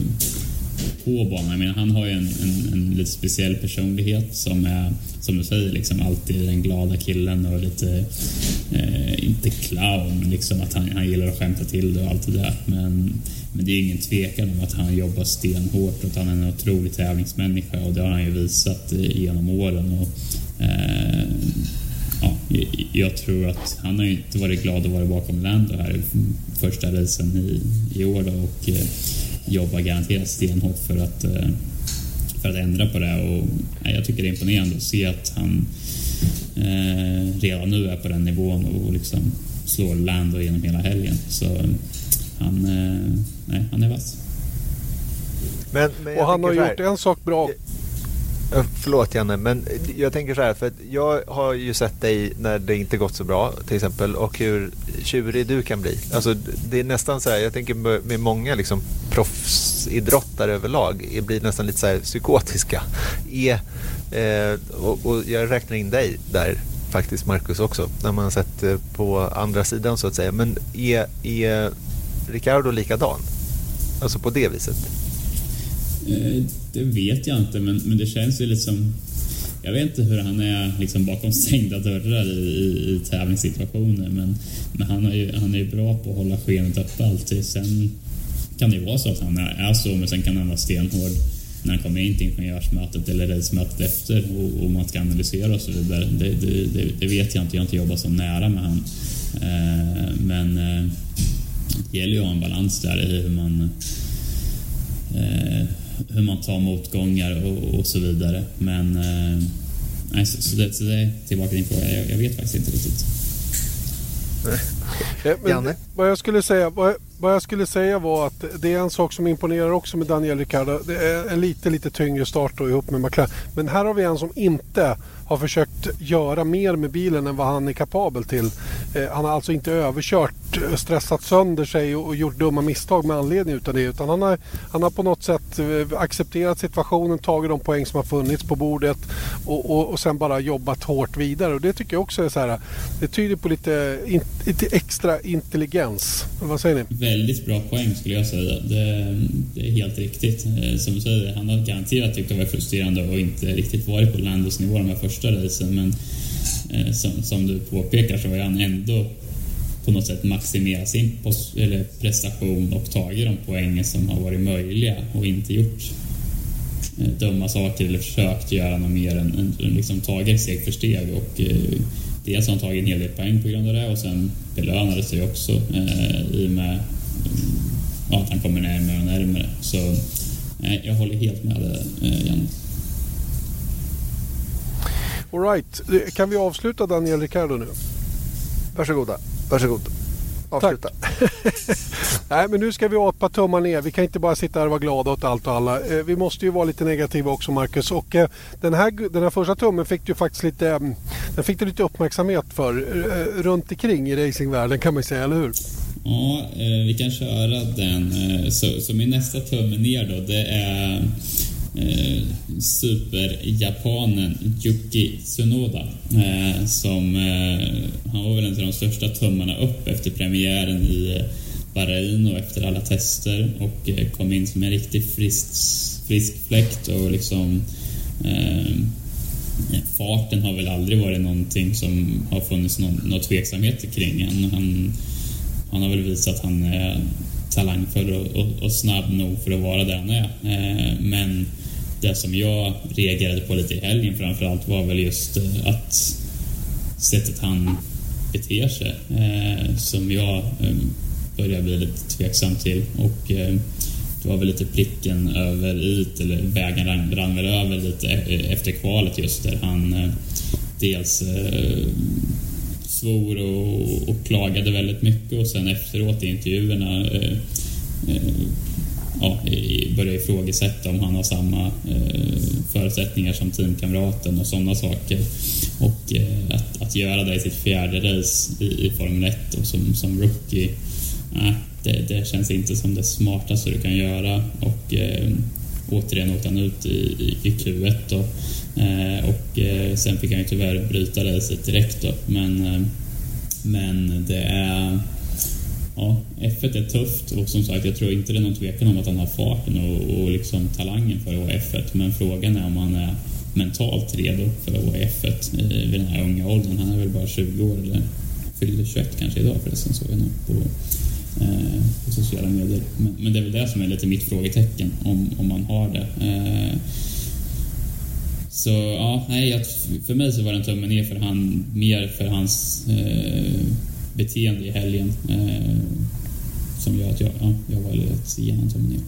på banan. Jag menar, han har ju en, en, en, lite speciell personlighet som är, som du säger, liksom alltid den glada killen och lite, eh, inte clown, liksom att han, han gillar att skämta till det och allt det där. Men, men det är ingen tvekan om att han jobbar stenhårt och att han är en otrolig tävlingsmänniska och det har han ju visat eh, genom åren. Och, eh, ja, jag tror att han har ju inte varit glad att vara bakom Lando här första racen i, i år då, och eh, jobbar garanterat stenhårt för att, eh, för att ändra på det. Och, jag tycker det är imponerande att se att han eh, redan nu är på den nivån och liksom slår Lando genom hela helgen. Så han, eh, nej, han är vass. Men, men och han har gjort en sak bra. Eh, förlåt Janne, men jag tänker så här för jag har ju sett dig när det inte gått så bra till exempel och hur tjurig du kan bli. Alltså det är nästan så här, jag tänker med många liksom proffsidrottare överlag blir nästan lite så här psykotiska. Är, eh, och, och, jag räknar in dig där faktiskt Marcus också, när man har sett eh, på andra sidan så att säga. Men är, är Ricardo likadan? Alltså på det viset? Eh, det vet jag inte, men, men det känns ju liksom... Jag vet inte hur han är liksom bakom stängda dörrar i, i, i tävlingssituationer, men, men han, är ju, han är ju bra på att hålla skenet uppe alltid. Sen kan det ju vara så att han är, är så, men sen kan han vara stenhård när han kommer in till ingenjörsmötet eller racemötet efter och, och man ska analysera och så vidare. Det, det, det, det, vet jag inte, jag har inte jobbat så nära med han. Eh, men eh, det gäller ju att ha en balans där i hur man eh, hur man tar motgångar och, och så vidare. Men eh, så, så, det, så det är tillbaka till din fråga. Jag, jag vet faktiskt inte riktigt. Men, vad, jag skulle säga, vad, vad, jag skulle säga var att det är en sak som imponerar också med Daniel Ricciardo. Det är en lite, lite tyngre start då ihop med McLaren. Men här har vi en som inte har försökt göra mer med bilen än vad han är kapabel till. Eh, han har alltså inte överkört, eh, stressat sönder sig och, och gjort dumma misstag med anledning utav det. Utan han har, han har på något sätt eh, accepterat situationen, tagit de poäng som har funnits på bordet och, och, och sen bara jobbat hårt vidare. Och det tycker jag också är så här, det tyder på lite, in, lite extra intelligens. Vad säger ni? Väldigt bra poäng skulle jag säga. Det, det är helt riktigt. Eh, som du säger, han har garanterat tyckt det var frustrerande och inte riktigt varit på Landos nivå de här första första racen men eh, som, som, du påpekar så har han ändå på något sätt maximerat sin eller prestation och tagit de poängen som har varit möjliga och inte gjort eh, dumma saker eller försökt göra något mer än, än liksom tagit steg för steg och eh, dels har han tagit en hel del poäng på grund av det och sen belönade sig också eh, i och med ja, att han kommer närmare och närmare. Så eh, jag håller helt med dig, eh, Janne. Alright, kan vi avsluta Daniel Ricardo nu? Varsågoda, varsågod. Avsluta. Nej, men nu ska vi apa tummar ner. Vi kan inte bara sitta här och vara glada åt allt och alla. Eh, vi måste ju vara lite negativa också, Marcus. Och eh, den här, den här första tummen fick du faktiskt lite, mm, den fick du lite uppmärksamhet för eh, runt omkring i racingvärlden kan man säga, eller hur? Ja, vi kan köra den. Så, så min nästa tumme ner då, det är eh, superjapanen Yuki Tsunoda. Eh, som, eh, han var väl en av de största tummarna upp efter premiären i eh, Bahrain och efter alla tester och eh, kom in som en riktigt frisk, frisk fläkt och liksom eh, farten har väl aldrig varit någonting som har funnits någon, någon tveksamhet kring. Han, han, han har väl visat att han är talangfull och, och, och, snabb nog för att vara där han är. Eh, men det som jag reagerade på lite i helgen framförallt var väl just eh, att sättet han beter sig eh, som jag eh, börjar bli lite tveksam till. Och eh, det var väl lite pricken över i eller vägen rann, rann väl över lite e-, eh, efter kvalet just där han eh, dels eh, svor och, och, klagade väldigt mycket och sen efteråt i intervjuerna ja, börja ifrågasätta om han har samma eh, förutsättningar som teamkamraten och sådana saker. Och eh, att, att göra det i sitt fjärde race i, i Formel 1 och som, som rookie, eh, det, det, känns inte som det smartaste du kan göra. Och eh, återigen åkte han ut i, i Q1 då. Eh, och eh, sen fick han ju tyvärr bryta racet direkt då. Men, eh, men det är ja, F1 är tufft och som sagt jag tror inte det är någon tvekan om att han har farten och, och liksom talangen för att vara F1 men frågan är om han är mentalt redo för att vara eh, F1 vid den här unga åldern. Han är väl bara 20 år eller fyllde 21 kanske idag förresten såg jag nog på, eh, på sociala medier. Men, men, det är väl det som är lite mitt frågetecken om, om man har det. Eh, så ja, nej, för mig så var det en tumme ner för han, mer för hans eh, beteende i helgen eh, som gör att jag, ja, jag väljer att ge honom tummen.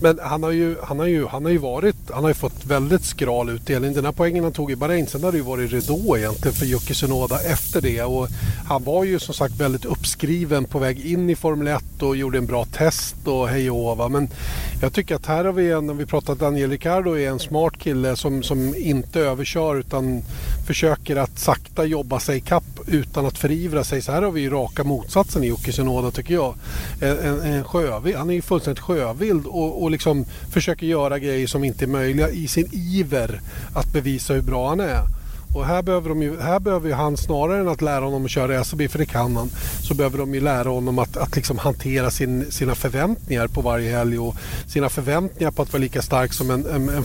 Men han har, ju, han, har ju, han har ju varit, han har ju fått väldigt skral utdelning. Den här poängen han tog i Bahrain, sen har det ju varit ridå egentligen för Jocke Tsunoda efter det. Och han var ju som sagt väldigt uppskriven på väg in i Formel 1 och gjorde en bra test och hej och. Men jag tycker att här har vi en, om vi pratar Daniel Ricciardo är en smart kille som, som inte överkör utan försöker att sakta jobba sig kapp utan att förivra sig. Så här har vi ju raka motsatsen i Jocke Tsunoda tycker jag. En, en, en sjövild, han är ju fullständigt sjövild och, och och liksom försöker göra grejer som inte är möjliga i sin iver att bevisa hur bra han är. Och här behöver, de ju, här behöver ju han snarare än att lära honom att köra racerbil, för det kan han, så behöver de ju lära honom att, att liksom hantera sin, sina förväntningar på varje helg och sina förväntningar på att vara lika stark som en, en, en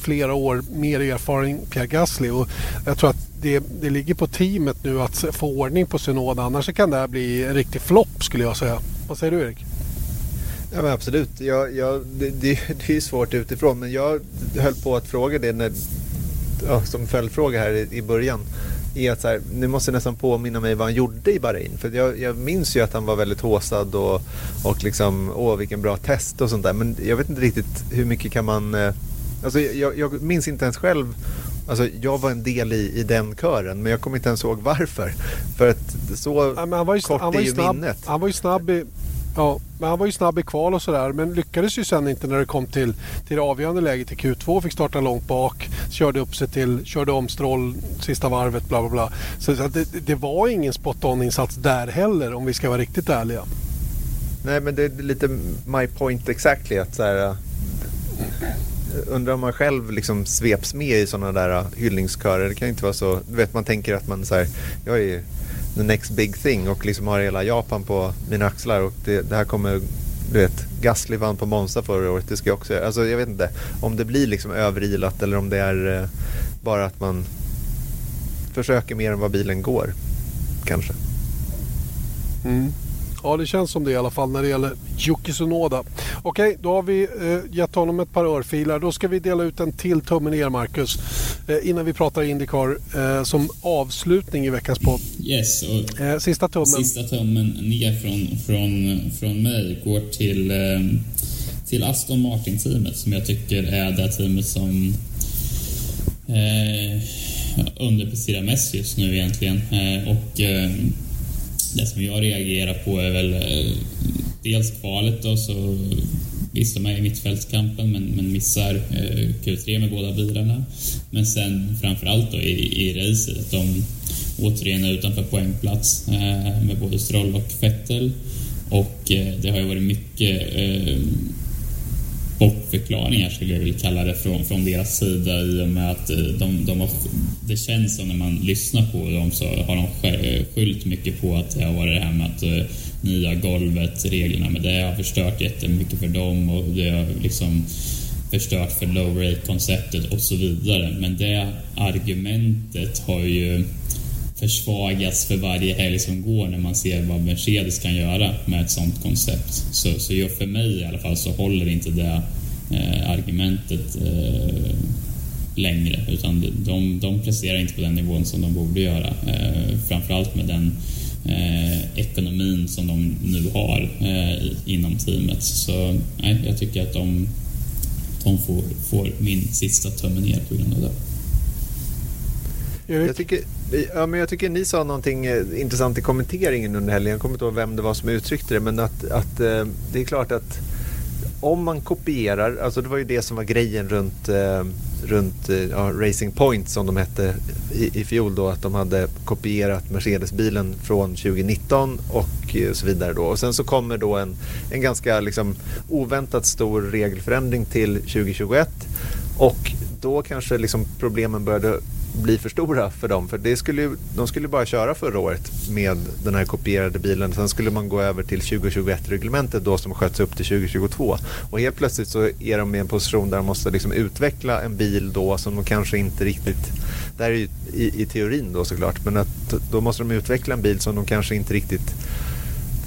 flera år mer erfaren Pierre Gasly. Och jag tror att det, det ligger på teamet nu att få ordning på Synoda, annars kan det här bli en riktig flopp skulle jag säga. Vad säger du Erik? Ja men absolut. Jag, jag, det, det, det är svårt utifrån men jag höll på att fråga det när, ja, som följdfråga här i, i början. Är att så här, nu måste jag nästan påminna mig vad han gjorde i Bahrain. För jag, jag minns ju att han var väldigt håsad och, och liksom, åh vilken bra test och sånt där. Men jag vet inte riktigt hur mycket kan man... Eh, alltså jag, jag minns inte ens själv Alltså, jag var en del i, i den kören men jag kommer inte ens ihåg varför. För att så ja, han var ju, kort han var ju är ju snabb, minnet. Han var ju snabb i, Ja, men han var ju snabb i kval och sådär men lyckades ju sen inte när det kom till, till det avgörande läget i Q2. Fick starta långt bak, körde upp sig till, körde om Stroll sista varvet bla bla bla. Så, så det, det, var ingen spot on insats där heller om vi ska vara riktigt ärliga. Nej men det är lite my point exactly att så här, äh, undrar om man själv liksom sveps med i sådana där hyllningskörer. Det kan inte vara så, du vet man tänker att man så här, jag är the next big thing och liksom har hela Japan på mina axlar och det, det här kommer du vet, Gasly vann på Monza förra året, det ska jag också göra. Alltså jag vet inte om det blir liksom överilat eller om det är eh, bara att man försöker mer än vad bilen går. Kanske. Mm. Ja, det känns som det i alla fall när det gäller Yuki Tsunoda. Okej, då har vi eh, gett honom ett par örfilar. Då ska vi dela ut en till tumme ner, Marcus. Eh, innan vi pratar Indycar eh, som avslutning i veckans podd. Yes, och eh, sista tummen. Sista tummen ner från, från, från mig går till, eh, till Aston Martin-teamet som jag tycker är det teamet som eh, underpresterar mest just nu egentligen. och det som jag reagerar på är väl eh, dels kvalet då, så visst de är i mittfältskampen men, men missar eh, Q3 med båda bilarna. Men sen framförallt då i, i racet, att de återigen är utanför poängplats eh, med både Stroll och Vettel. Och eh, det har ju varit mycket eh, bortförklaringar skulle jag vilja kalla det från, från deras sida i och med att eh, de, de har, det känns som när man lyssnar på dem så har de skyllt mycket på att det har varit det här med att eh, nya golvet, reglerna med det har förstört jättemycket för dem och det har liksom förstört för low rate-konceptet och så vidare. Men det argumentet har ju försvagas för varje helg som går när man ser vad Mercedes kan göra med ett sånt koncept. Så, så för mig i alla fall så håller inte det eh, argumentet eh, längre utan de, de presterar inte på den nivån som de borde göra. Eh, framförallt med den eh, ekonomin som de nu har eh, inom teamet. Så nej, jag tycker att de, de får, får min sista tumme ner på grund av det. Jag tycker, ja, men jag tycker ni sa någonting eh, intressant i kommenteringen under helgen. Jag kommer inte ihåg vem det var som uttryckte det. Men att, att eh, det är klart att om man kopierar, alltså det var ju det som var grejen runt, eh, runt ja, Racing Point som de hette i, i fjol då. Att de hade kopierat Mercedes-bilen från 2019 och så vidare då. Och sen så kommer då en, en ganska liksom oväntat stor regelförändring till 2021. Och då kanske liksom problemen började bli för stora för dem. För det skulle, de skulle bara köra förra året med den här kopierade bilen. Sen skulle man gå över till 2021-reglementet då som sköts upp till 2022. Och helt plötsligt så är de i en position där de måste liksom utveckla en bil då som de kanske inte riktigt... Det här är ju i, i teorin då såklart. Men att då måste de utveckla en bil som de kanske inte riktigt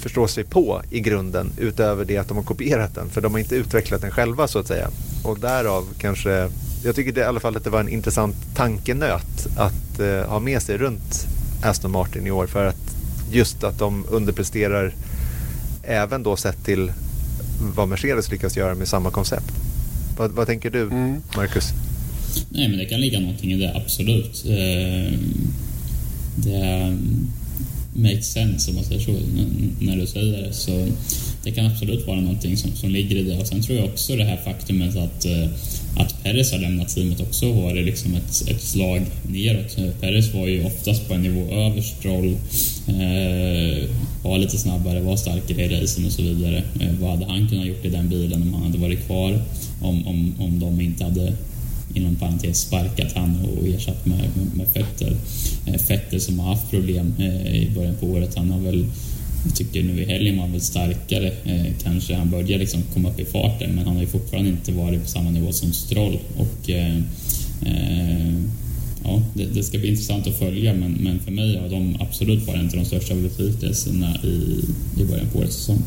förstår sig på i grunden utöver det att de har kopierat den. För de har inte utvecklat den själva så att säga. Och därav kanske jag tycker det, i alla fall att det var en intressant tankenöt att eh, ha med sig runt Aston Martin i år för att just att de underpresterar även då sett till vad Mercedes lyckas göra med samma koncept. Vad, vad tänker du, mm. Marcus? Nej, men det kan ligga någonting i det, absolut. Eh, det makes sense om man säger så, när du säger det. Så det kan absolut vara någonting som, som ligger i det. Och sen tror jag också det här faktumet att, eh, att Perez har lämnat teamet också var det liksom ett, ett slag neråt. Perez var ju oftast på en nivå över Stroll, eh, var lite snabbare, var starkare i racen och så vidare. Eh, vad hade han kunnat gjort i den bilen om han hade varit kvar? Om, om, om de inte hade inom parentes sparkat han och ersatt med, med, med Fetter. Eh, Fetter som har haft problem eh, i början på året. Han har väl jag tycker nu i helgen var han väl starkare. Eh, kanske han börjar liksom komma upp i farten men han har ju fortfarande inte varit på samma nivå som Stroll. Och, eh, ja, det, det, ska bli intressant att följa men, men för mig har de absolut varit en av de största besvikelserna i, i början på årets säsong.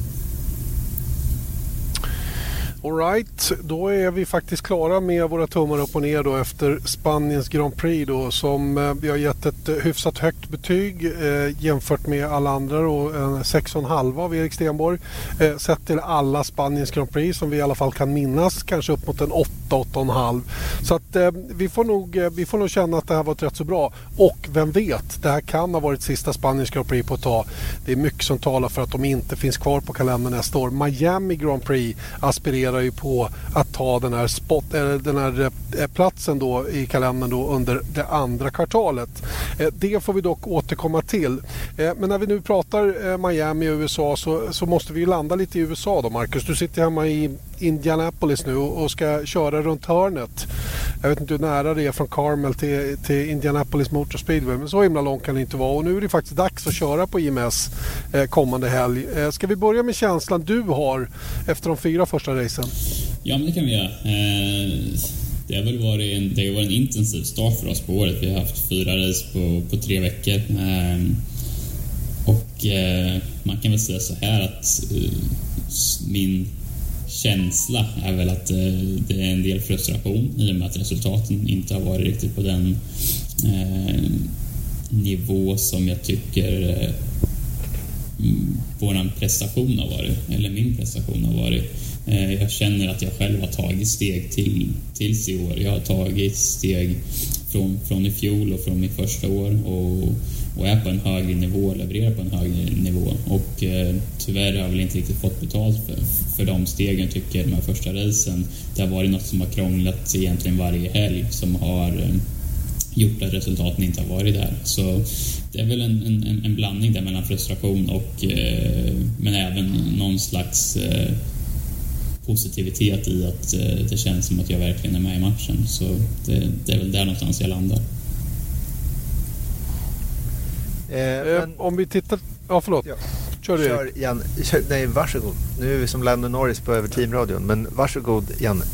Alright, då är vi faktiskt klara med våra tummar upp och ner då efter Spaniens Grand Prix då som eh, vi har gett ett eh, hyfsat högt betyg eh, jämfört med alla andra då, en 6,5 av Erik Stenborg. Eh, sett till alla Spaniens Grand Prix som vi i alla fall kan minnas, kanske upp mot en 8, 8,5. Så att eh, vi, får nog, eh, vi får nog känna att det här var rätt så bra. Och vem vet, det här kan ha varit sista Spaniens Grand Prix på ett tag. Det är mycket som talar för att de inte finns kvar på kalendern nästa år. Miami Grand Prix aspirerar funderar ju på att ta den här, spot, eller den här eh, platsen då i kalendern då under det andra kvartalet. Eh, det får vi dock återkomma till. Men när vi nu pratar Miami och USA så, så måste vi landa lite i USA då Marcus. Du sitter hemma i Indianapolis nu och ska köra runt hörnet. Jag vet inte hur nära det är från Carmel till, till Indianapolis Motor Speedway men så himla långt kan det inte vara och nu är det faktiskt dags att köra på IMS kommande helg. Ska vi börja med känslan du har efter de fyra första racen? Ja, men det kan vi göra. Eh, det har väl varit en, det har varit en intensiv start för oss på året. Vi har haft fyra race på, på tre veckor. Ehm, och eh, man kan väl säga så här att eh, min känsla är väl att det är en del frustration i och med att resultaten inte har varit riktigt på den nivå som jag tycker vår prestation har varit, eller min prestation har varit. Eh, jag känner att jag själv har tagit steg till, tills i år. Jag har tagit steg från, från i fjol och från mitt första år och, och är på en högre nivå, levererar på en högre nivå. Och eh, tyvärr har jag väl inte riktigt fått betalt för, för de stegen tycker jag, de här första racen. Det har varit något som har krånglat egentligen varje helg som har eh, gjort att resultaten inte har varit där. Så det är väl en, en, en blandning där mellan frustration och eh, men även någon slags eh, positivitet i att eh, det känns som att jag verkligen är med i matchen. Så det, det är väl där någonstans jag landar. Eh, eh men... Om vi tittar... Ja, förlåt. Ja. Kör du Kör, Jan. Kör, nej, varsågod. Nu är vi som Lando Norris på över teamradion. Men varsågod, Janne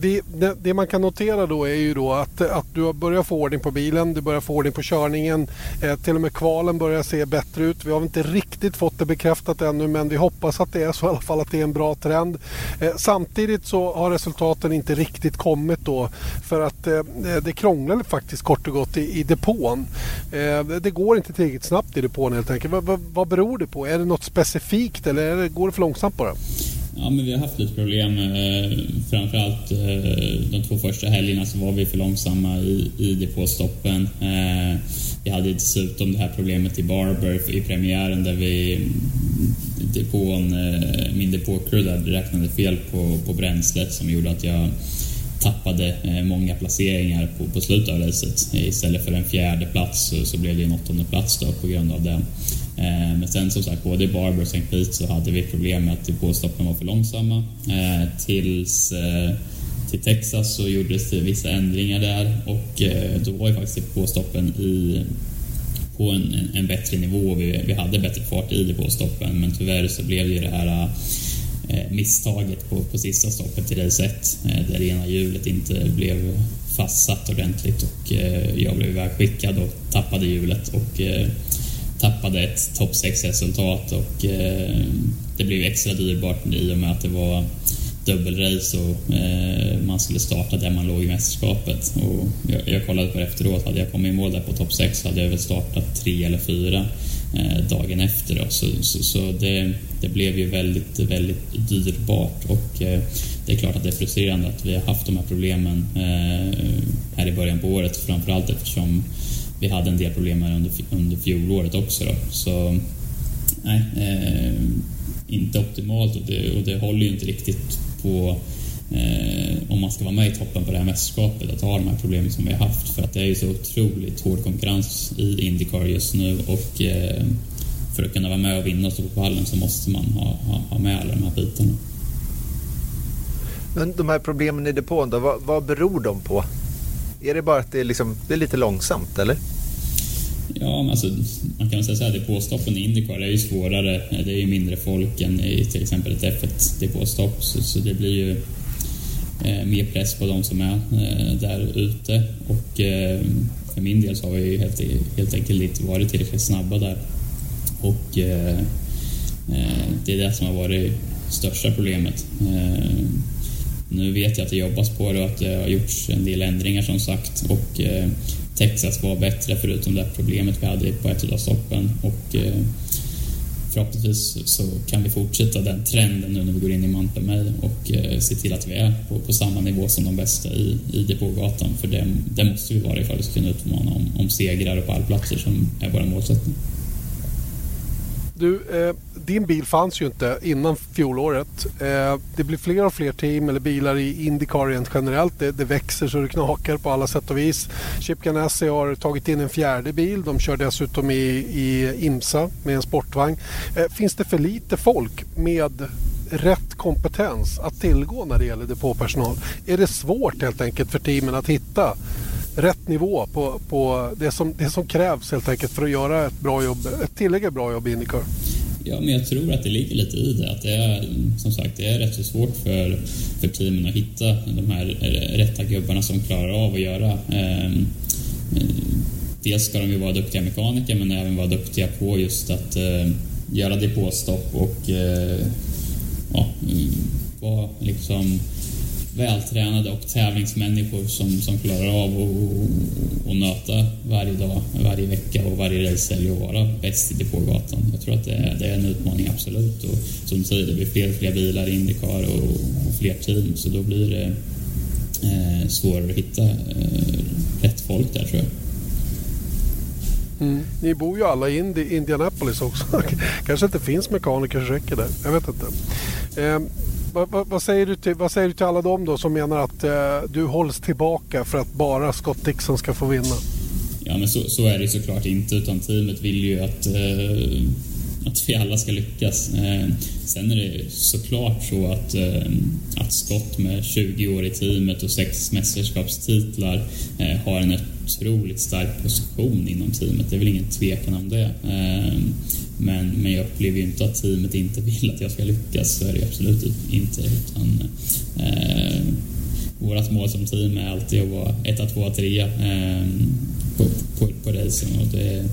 det, det, det, man kan notera då är ju då att, att du har börjat få ordning på bilen, du börjar få ordning på körningen. Eh, till och med kvalen börjar se bättre ut. Vi har inte riktigt fått det bekräftat ännu men vi hoppas att det är så i alla fall att det är en bra trend. Eh, samtidigt så har resultaten inte riktigt kommit då för att eh, det krånglar faktiskt kort och gott i, i depån. Eh, det går inte tillräckligt snabbt i depån helt enkelt. Vad, v, vad beror det på? Är det något specifikt eller det, går det för långsamt bara? Ja, men vi har haft lite problem. Eh, framförallt eh, de två första helgerna så var vi för långsamma i, i depåstoppen. Eh, vi hade dessutom det här problemet i Barber i premiären där vi depån, eh, min depåcrew räknade fel på, på bränslet som gjorde att jag tappade eh, många placeringar på, på slutet av racet. Istället för en fjärde plats så, så blev det en åttonde plats då på grund av det. Eh, men sen som sagt, både i Barber och St. Pete så hade vi problem med att depåstoppen var för långsamma. Eh, tills eh, till Texas så gjordes det vissa ändringar där och då var ju faktiskt depåstoppen i på en, en, en, bättre nivå. Vi, vi hade bättre fart i depåstoppen men tyvärr så blev det ju det här misstaget på, på sista stoppet i race 1 där det ena hjulet inte blev fastsatt ordentligt och jag blev ivägskickad och tappade hjulet och tappade ett topp 6-resultat och eh, det blev extra dyrbart i och med att det var dubbelrace och eh, man skulle starta där man låg i mästerskapet. Och jag, jag kollade på det efteråt, hade jag kommit i mål där på topp 6 hade jag väl startat tre eller fyra eh, dagen efter. Då. Så, så, så det, det blev ju väldigt, väldigt dyrbart och eh, det är klart att det är frustrerande att vi har haft de här problemen eh, här i början på året, framförallt eftersom vi hade en del problem här under, under fjolåret också. Då. Så nej, eh, inte optimalt och det, och det håller ju inte riktigt på eh, om man ska vara med i toppen på det här mästerskapet, att ha de här problemen som vi har haft. För att det är ju så otroligt hård konkurrens i Indycar just nu och eh, för att kunna vara med och vinna och stå på pallen så måste man ha, ha, ha med alla de här bitarna. Men de här problemen i depån då, vad, vad beror de på? Är det bara att det är, liksom, det är lite långsamt eller? Ja, men alltså, man kan säga så här, depåstoppen i Indycar är ju svårare. Det är ju mindre folk än i till exempel ett F1 depåstopp, så, så det blir ju eh, mer press på de som är eh, där ute. Och eh, för min del så har vi ju helt, helt enkelt inte varit tillräckligt snabba där. Och eh, eh det är det som har varit största problemet. Eh, nu vet jag att det jobbas på det och att det har gjorts en del ändringar som sagt. Och eh, Texas var bättre förutom det problemet vi hade på ett av stoppen och eh, förhoppningsvis så kan vi fortsätta den trenden nu när vi går in i Mount May och eh, se till att vi är på, på samma nivå som de bästa i, i depågatan för det, det måste vi vara ifall vi ska kunna utmana om, om segrar och pallplatser som är vår målsättning. Du, eh, din bil fanns ju inte innan fjolåret. Eh, det blir fler och fler team eller bilar i Indycar rent generellt. Det, det, växer så det knakar på alla sätt och vis. Chip Ganassi har tagit in en fjärde bil. De kör dessutom i, i IMSA med en sportvagn. Eh, finns det för lite folk med rätt kompetens att tillgå när det gäller depåpersonal? Är det svårt helt enkelt för teamen att hitta rätt nivå på, på det, som, det som krävs helt enkelt för att göra ett bra jobb, ett tillräckligt bra jobb i Indycar. Ja, men jag tror att det ligger lite i det. Att det är, som sagt, det är rätt så svårt för, för teamen att hitta de här rätta gubbarna som klarar av att göra. Eh, dels ska de ju vara duktiga mekaniker men även vara duktiga på just att eh, göra depåstopp och eh, ja, vara liksom vältränade och tävlingsmänniskor som, som klarar av att nöta varje dag, varje vecka och varje racehelg och vara bäst i depågatan. Jag tror att det är, det är en utmaning, absolut. Och som du säger, det blir fler och fler bilar i Indycar och, och fler team, så då blir det eh, svårare att hitta eh, rätt folk där, tror jag. Mm. Ni bor ju alla i Indi Indianapolis också. kanske inte finns mekaniker som räcker där. Jag vet inte. Eh, vad, vad, säger du till, vad säger du till alla dem då som menar att eh, du hålls tillbaka för att bara Scott Dixon ska få vinna? Ja, men så, så är det såklart inte, utan teamet vill ju att, eh, att vi alla ska lyckas. Eh, sen är det såklart så att, eh, att Scott med 20 år i teamet och sex mästerskapstitlar eh, har en otroligt stark position inom teamet. Det är väl ingen tvekan om det. Eh, men, men jag upplever ju inte att teamet inte vill att jag ska lyckas, så är det absolut inte. Utan, eh, vårt mål som team är alltid att vara etta, tvåa, trea eh, på, på, på racen och det,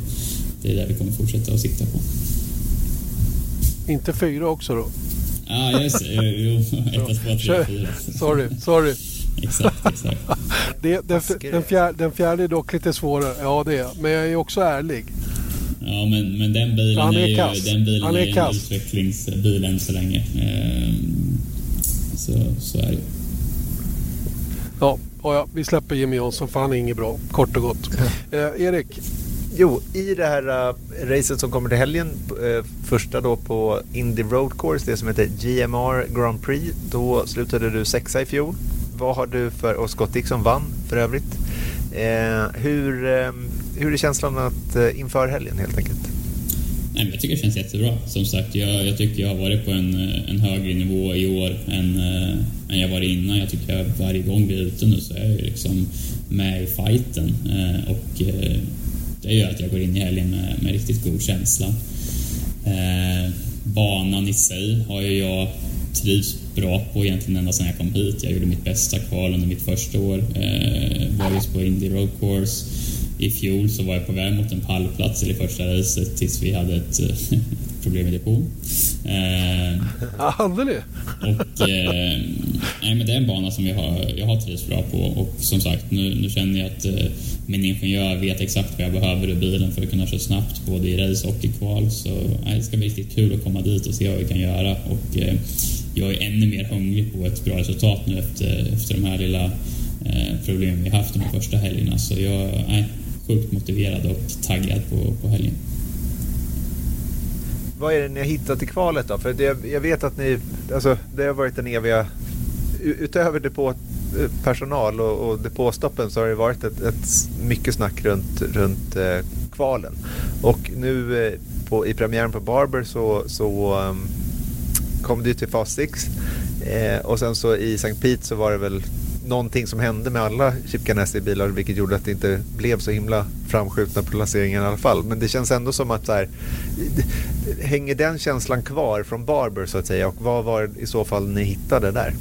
det är det vi kommer fortsätta att sikta på. Inte fyra också då? Ja, ah, just det. Jo, etta, tvåa, trea, fyra. Sorry, sorry. exakt, exakt. Det, den, den, fjärde, den fjärde är dock lite svårare, ja det är Men jag är också ärlig. Ja, men, men den bilen Han är, är ju den bilen Han är, är en utvecklingsbil än så länge. Ehm, så, så är det Ja, ja, vi släpper Jimmy Johnson för han är inget bra, kort och gott. eh, Erik? Jo, i det här uh, racet som kommer till helgen, uh, första då på Indy Road Course, det som heter GMR Grand Prix, då slutade du sexa i fjol. Vad har du för, och Scott Dixon vann för övrigt. Eh, hur, eh, hur är känslan att, eh, inför helgen helt enkelt? Nej, jag tycker det känns jättebra. Som sagt, jag, jag tycker jag har varit på en, eh, en högre nivå i år än, eh, än jag varit innan. Jag tycker jag varje gång vi är ute nu så är jag liksom med i fighten. Eh, och eh, det gör att jag går in i helgen med, med riktigt god känsla. banan i sig har ju jag trivs bra på egentligen ända sedan jag kom hit. Jag gjorde mitt bästa kval under mitt första år. Eh, var just på Indy Road Course. I fjol så var jag på väg mot en pallplats i det första racet tills vi hade ett eh, problem i depån. Eh, hade ni? Och, eh, nej, men det är en bana som jag har, jag har trivts bra på och som sagt nu, nu känner jag att eh, min ingenjör vet exakt vad jag behöver i bilen för att kunna köra snabbt både i race och i kval. Så det ska bli riktigt kul att komma dit och se vad vi kan göra och eh, jag är ännu mer hungrig på ett bra resultat nu efter, efter de här lilla eh, problemen vi haft de första helgerna. Så jag är sjukt motiverad och taggad på, på helgen. Vad är det ni har hittat i kvalet då? För det, jag vet att ni, alltså det har varit den eviga, utöver personal och, och depåstoppen så har det varit ett, ett mycket snack runt, runt eh, kvalen. Och nu eh, på, i premiären på Barber så, så um, kom det ju till fas 6 eh, och sen så i St. Pete så var det väl någonting som hände med alla Chip Ganassi-bilar vilket gjorde att det inte blev så himla framskjutna placeringar i alla fall. Men det känns ändå som att så här, hänger den känslan kvar från Barber så att säga och vad var det i så fall ni hittade där?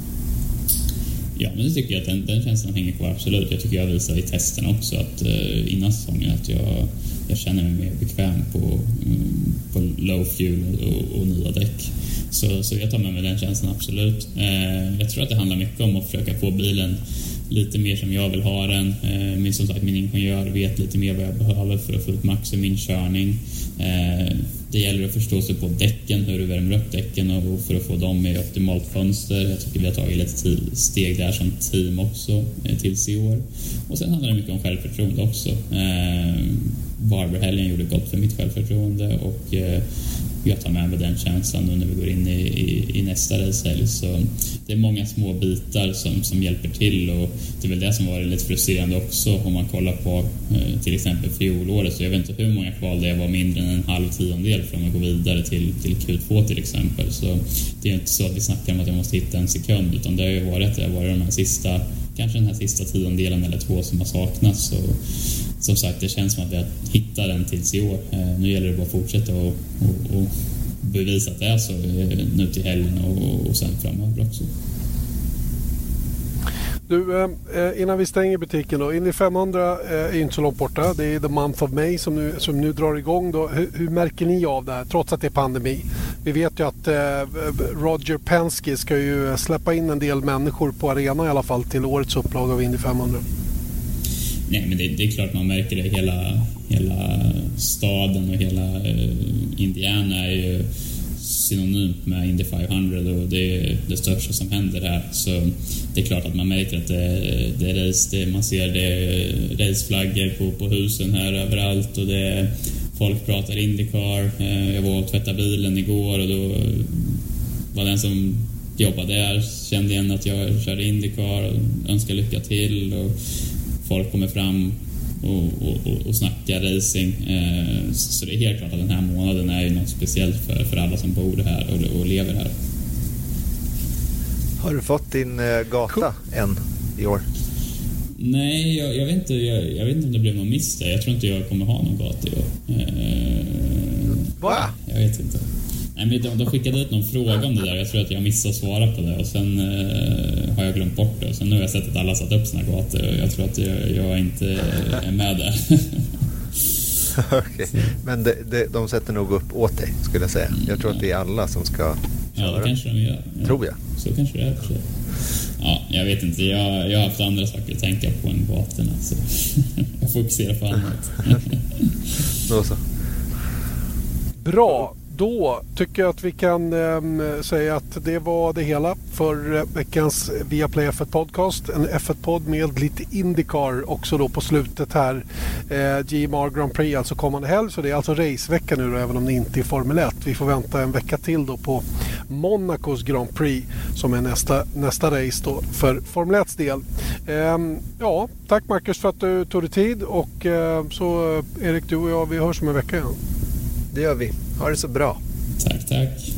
Ja, men det tycker jag att den, den känslan hänger kvar absolut. Jag tycker jag visade i testen också att eh, innan säsongen att jag, jag känner mig mer bekväm på, mm, på low fuel och, och nya däck. Så, så jag tar med mig den känslan absolut. Eh, jag tror att det handlar mycket om att försöka få bilen lite mer som jag vill ha den. Eh, Men som sagt, min ingenjör vet lite mer vad jag behöver för att få ut max i min körning. Eh, det gäller att förstå sig på däcken, hur du värmer upp däcken och för att få dem i optimalt fönster. Jag tycker vi har tagit lite steg där som team också eh, tills i år. Och sen handlar det mycket om självförtroende också. Barberhelgen gjorde gott för mitt självförtroende och jag tar med mig den känslan nu när vi går in i, i, i nästa racehelg. Liksom. Så det är många små bitar som, som hjälper till och det är väl det som varit lite frustrerande också om man kollar på eh, till exempel fjolåret. Så jag vet inte hur många kval det var mindre än en halv tiondel från att gå vidare till, till Q2 till exempel. Så det är inte så att vi snackar om att jag måste hitta en sekund utan det har ju varit, det har varit de här sista kanske den här sista tiondelen eller två som har saknats. Så, som sagt, det känns som att vi har hittat den tills i år. Eh, nu gäller det bara att fortsätta och, och, och bevisa att det är så eh, nu till helgen och, och sen framöver också. Du, eh, innan vi stänger butiken då. Indy 500 är inte så långt borta. Det är the month of May som nu, som nu drar igång. Då. Hur, hur märker ni av det här trots att det är pandemi? Vi vet ju att Roger Penske ska ju släppa in en del människor på arenan i alla fall till årets upplaga av Indy 500. Nej, men det, det, är klart man märker det. Hela, hela staden och hela eh, Indiana är ju synonymt med Indy 500 och det är det största som händer här. Så det är klart att man märker att det, det är race, det, man ser det eh, raceflaggor på, på husen här överallt och det folk pratar Indycar. Eh, jag var och tvättade bilen igår och då var den som jobbade där kände igen att jag körde Indycar och önskade lycka till och folk kommer fram och, och, och snacka racing. Eh, så det är helt klart att den här månaden är ju något speciellt för, för alla som bor här och, och lever här. Har du fått din eh, gata än i år? Nej, jag, jag, vet inte, jag, jag, vet inte om det blev någon miss där. Jag tror inte jag kommer ha någon gata i år. Eh, Va? Jag vet inte. Nej, men de, de skickade ut någon fråga om det där. Jag tror att jag missade att svara på det och sen eh, har jag glömt bort det. Och sen nu har jag sett att alla satt upp sina gator och jag tror att jag, jag inte är med där. okay. Men de, de, de sätter nog upp åt dig, skulle jag säga. Jag tror att det är alla som ska köra. Ja, det kanske de gör. Ja. Tror jag. Så kanske det är. För Ja, jag vet inte. Jag, jag har haft andra saker att tänka på än gatorna. Så jag fokuserar på annat. Då så. Bra. Då tycker jag att vi kan eh, säga att det var det hela för eh, veckans Viaplay F1 Podcast. En F1-podd med lite Indycar också då på slutet här. Eh, GMR Grand Prix alltså kommande helg. Så det är alltså racevecka nu då, även om det inte är Formel 1. Vi får vänta en vecka till då på Monacos Grand Prix som är nästa, nästa race då för Formel 1 del. Eh, ja, tack Marcus för att du tog dig tid och eh, så eh, Erik, du och jag, vi hörs om en vecka igen. Det gör vi. Ha det så bra. Tack, tack.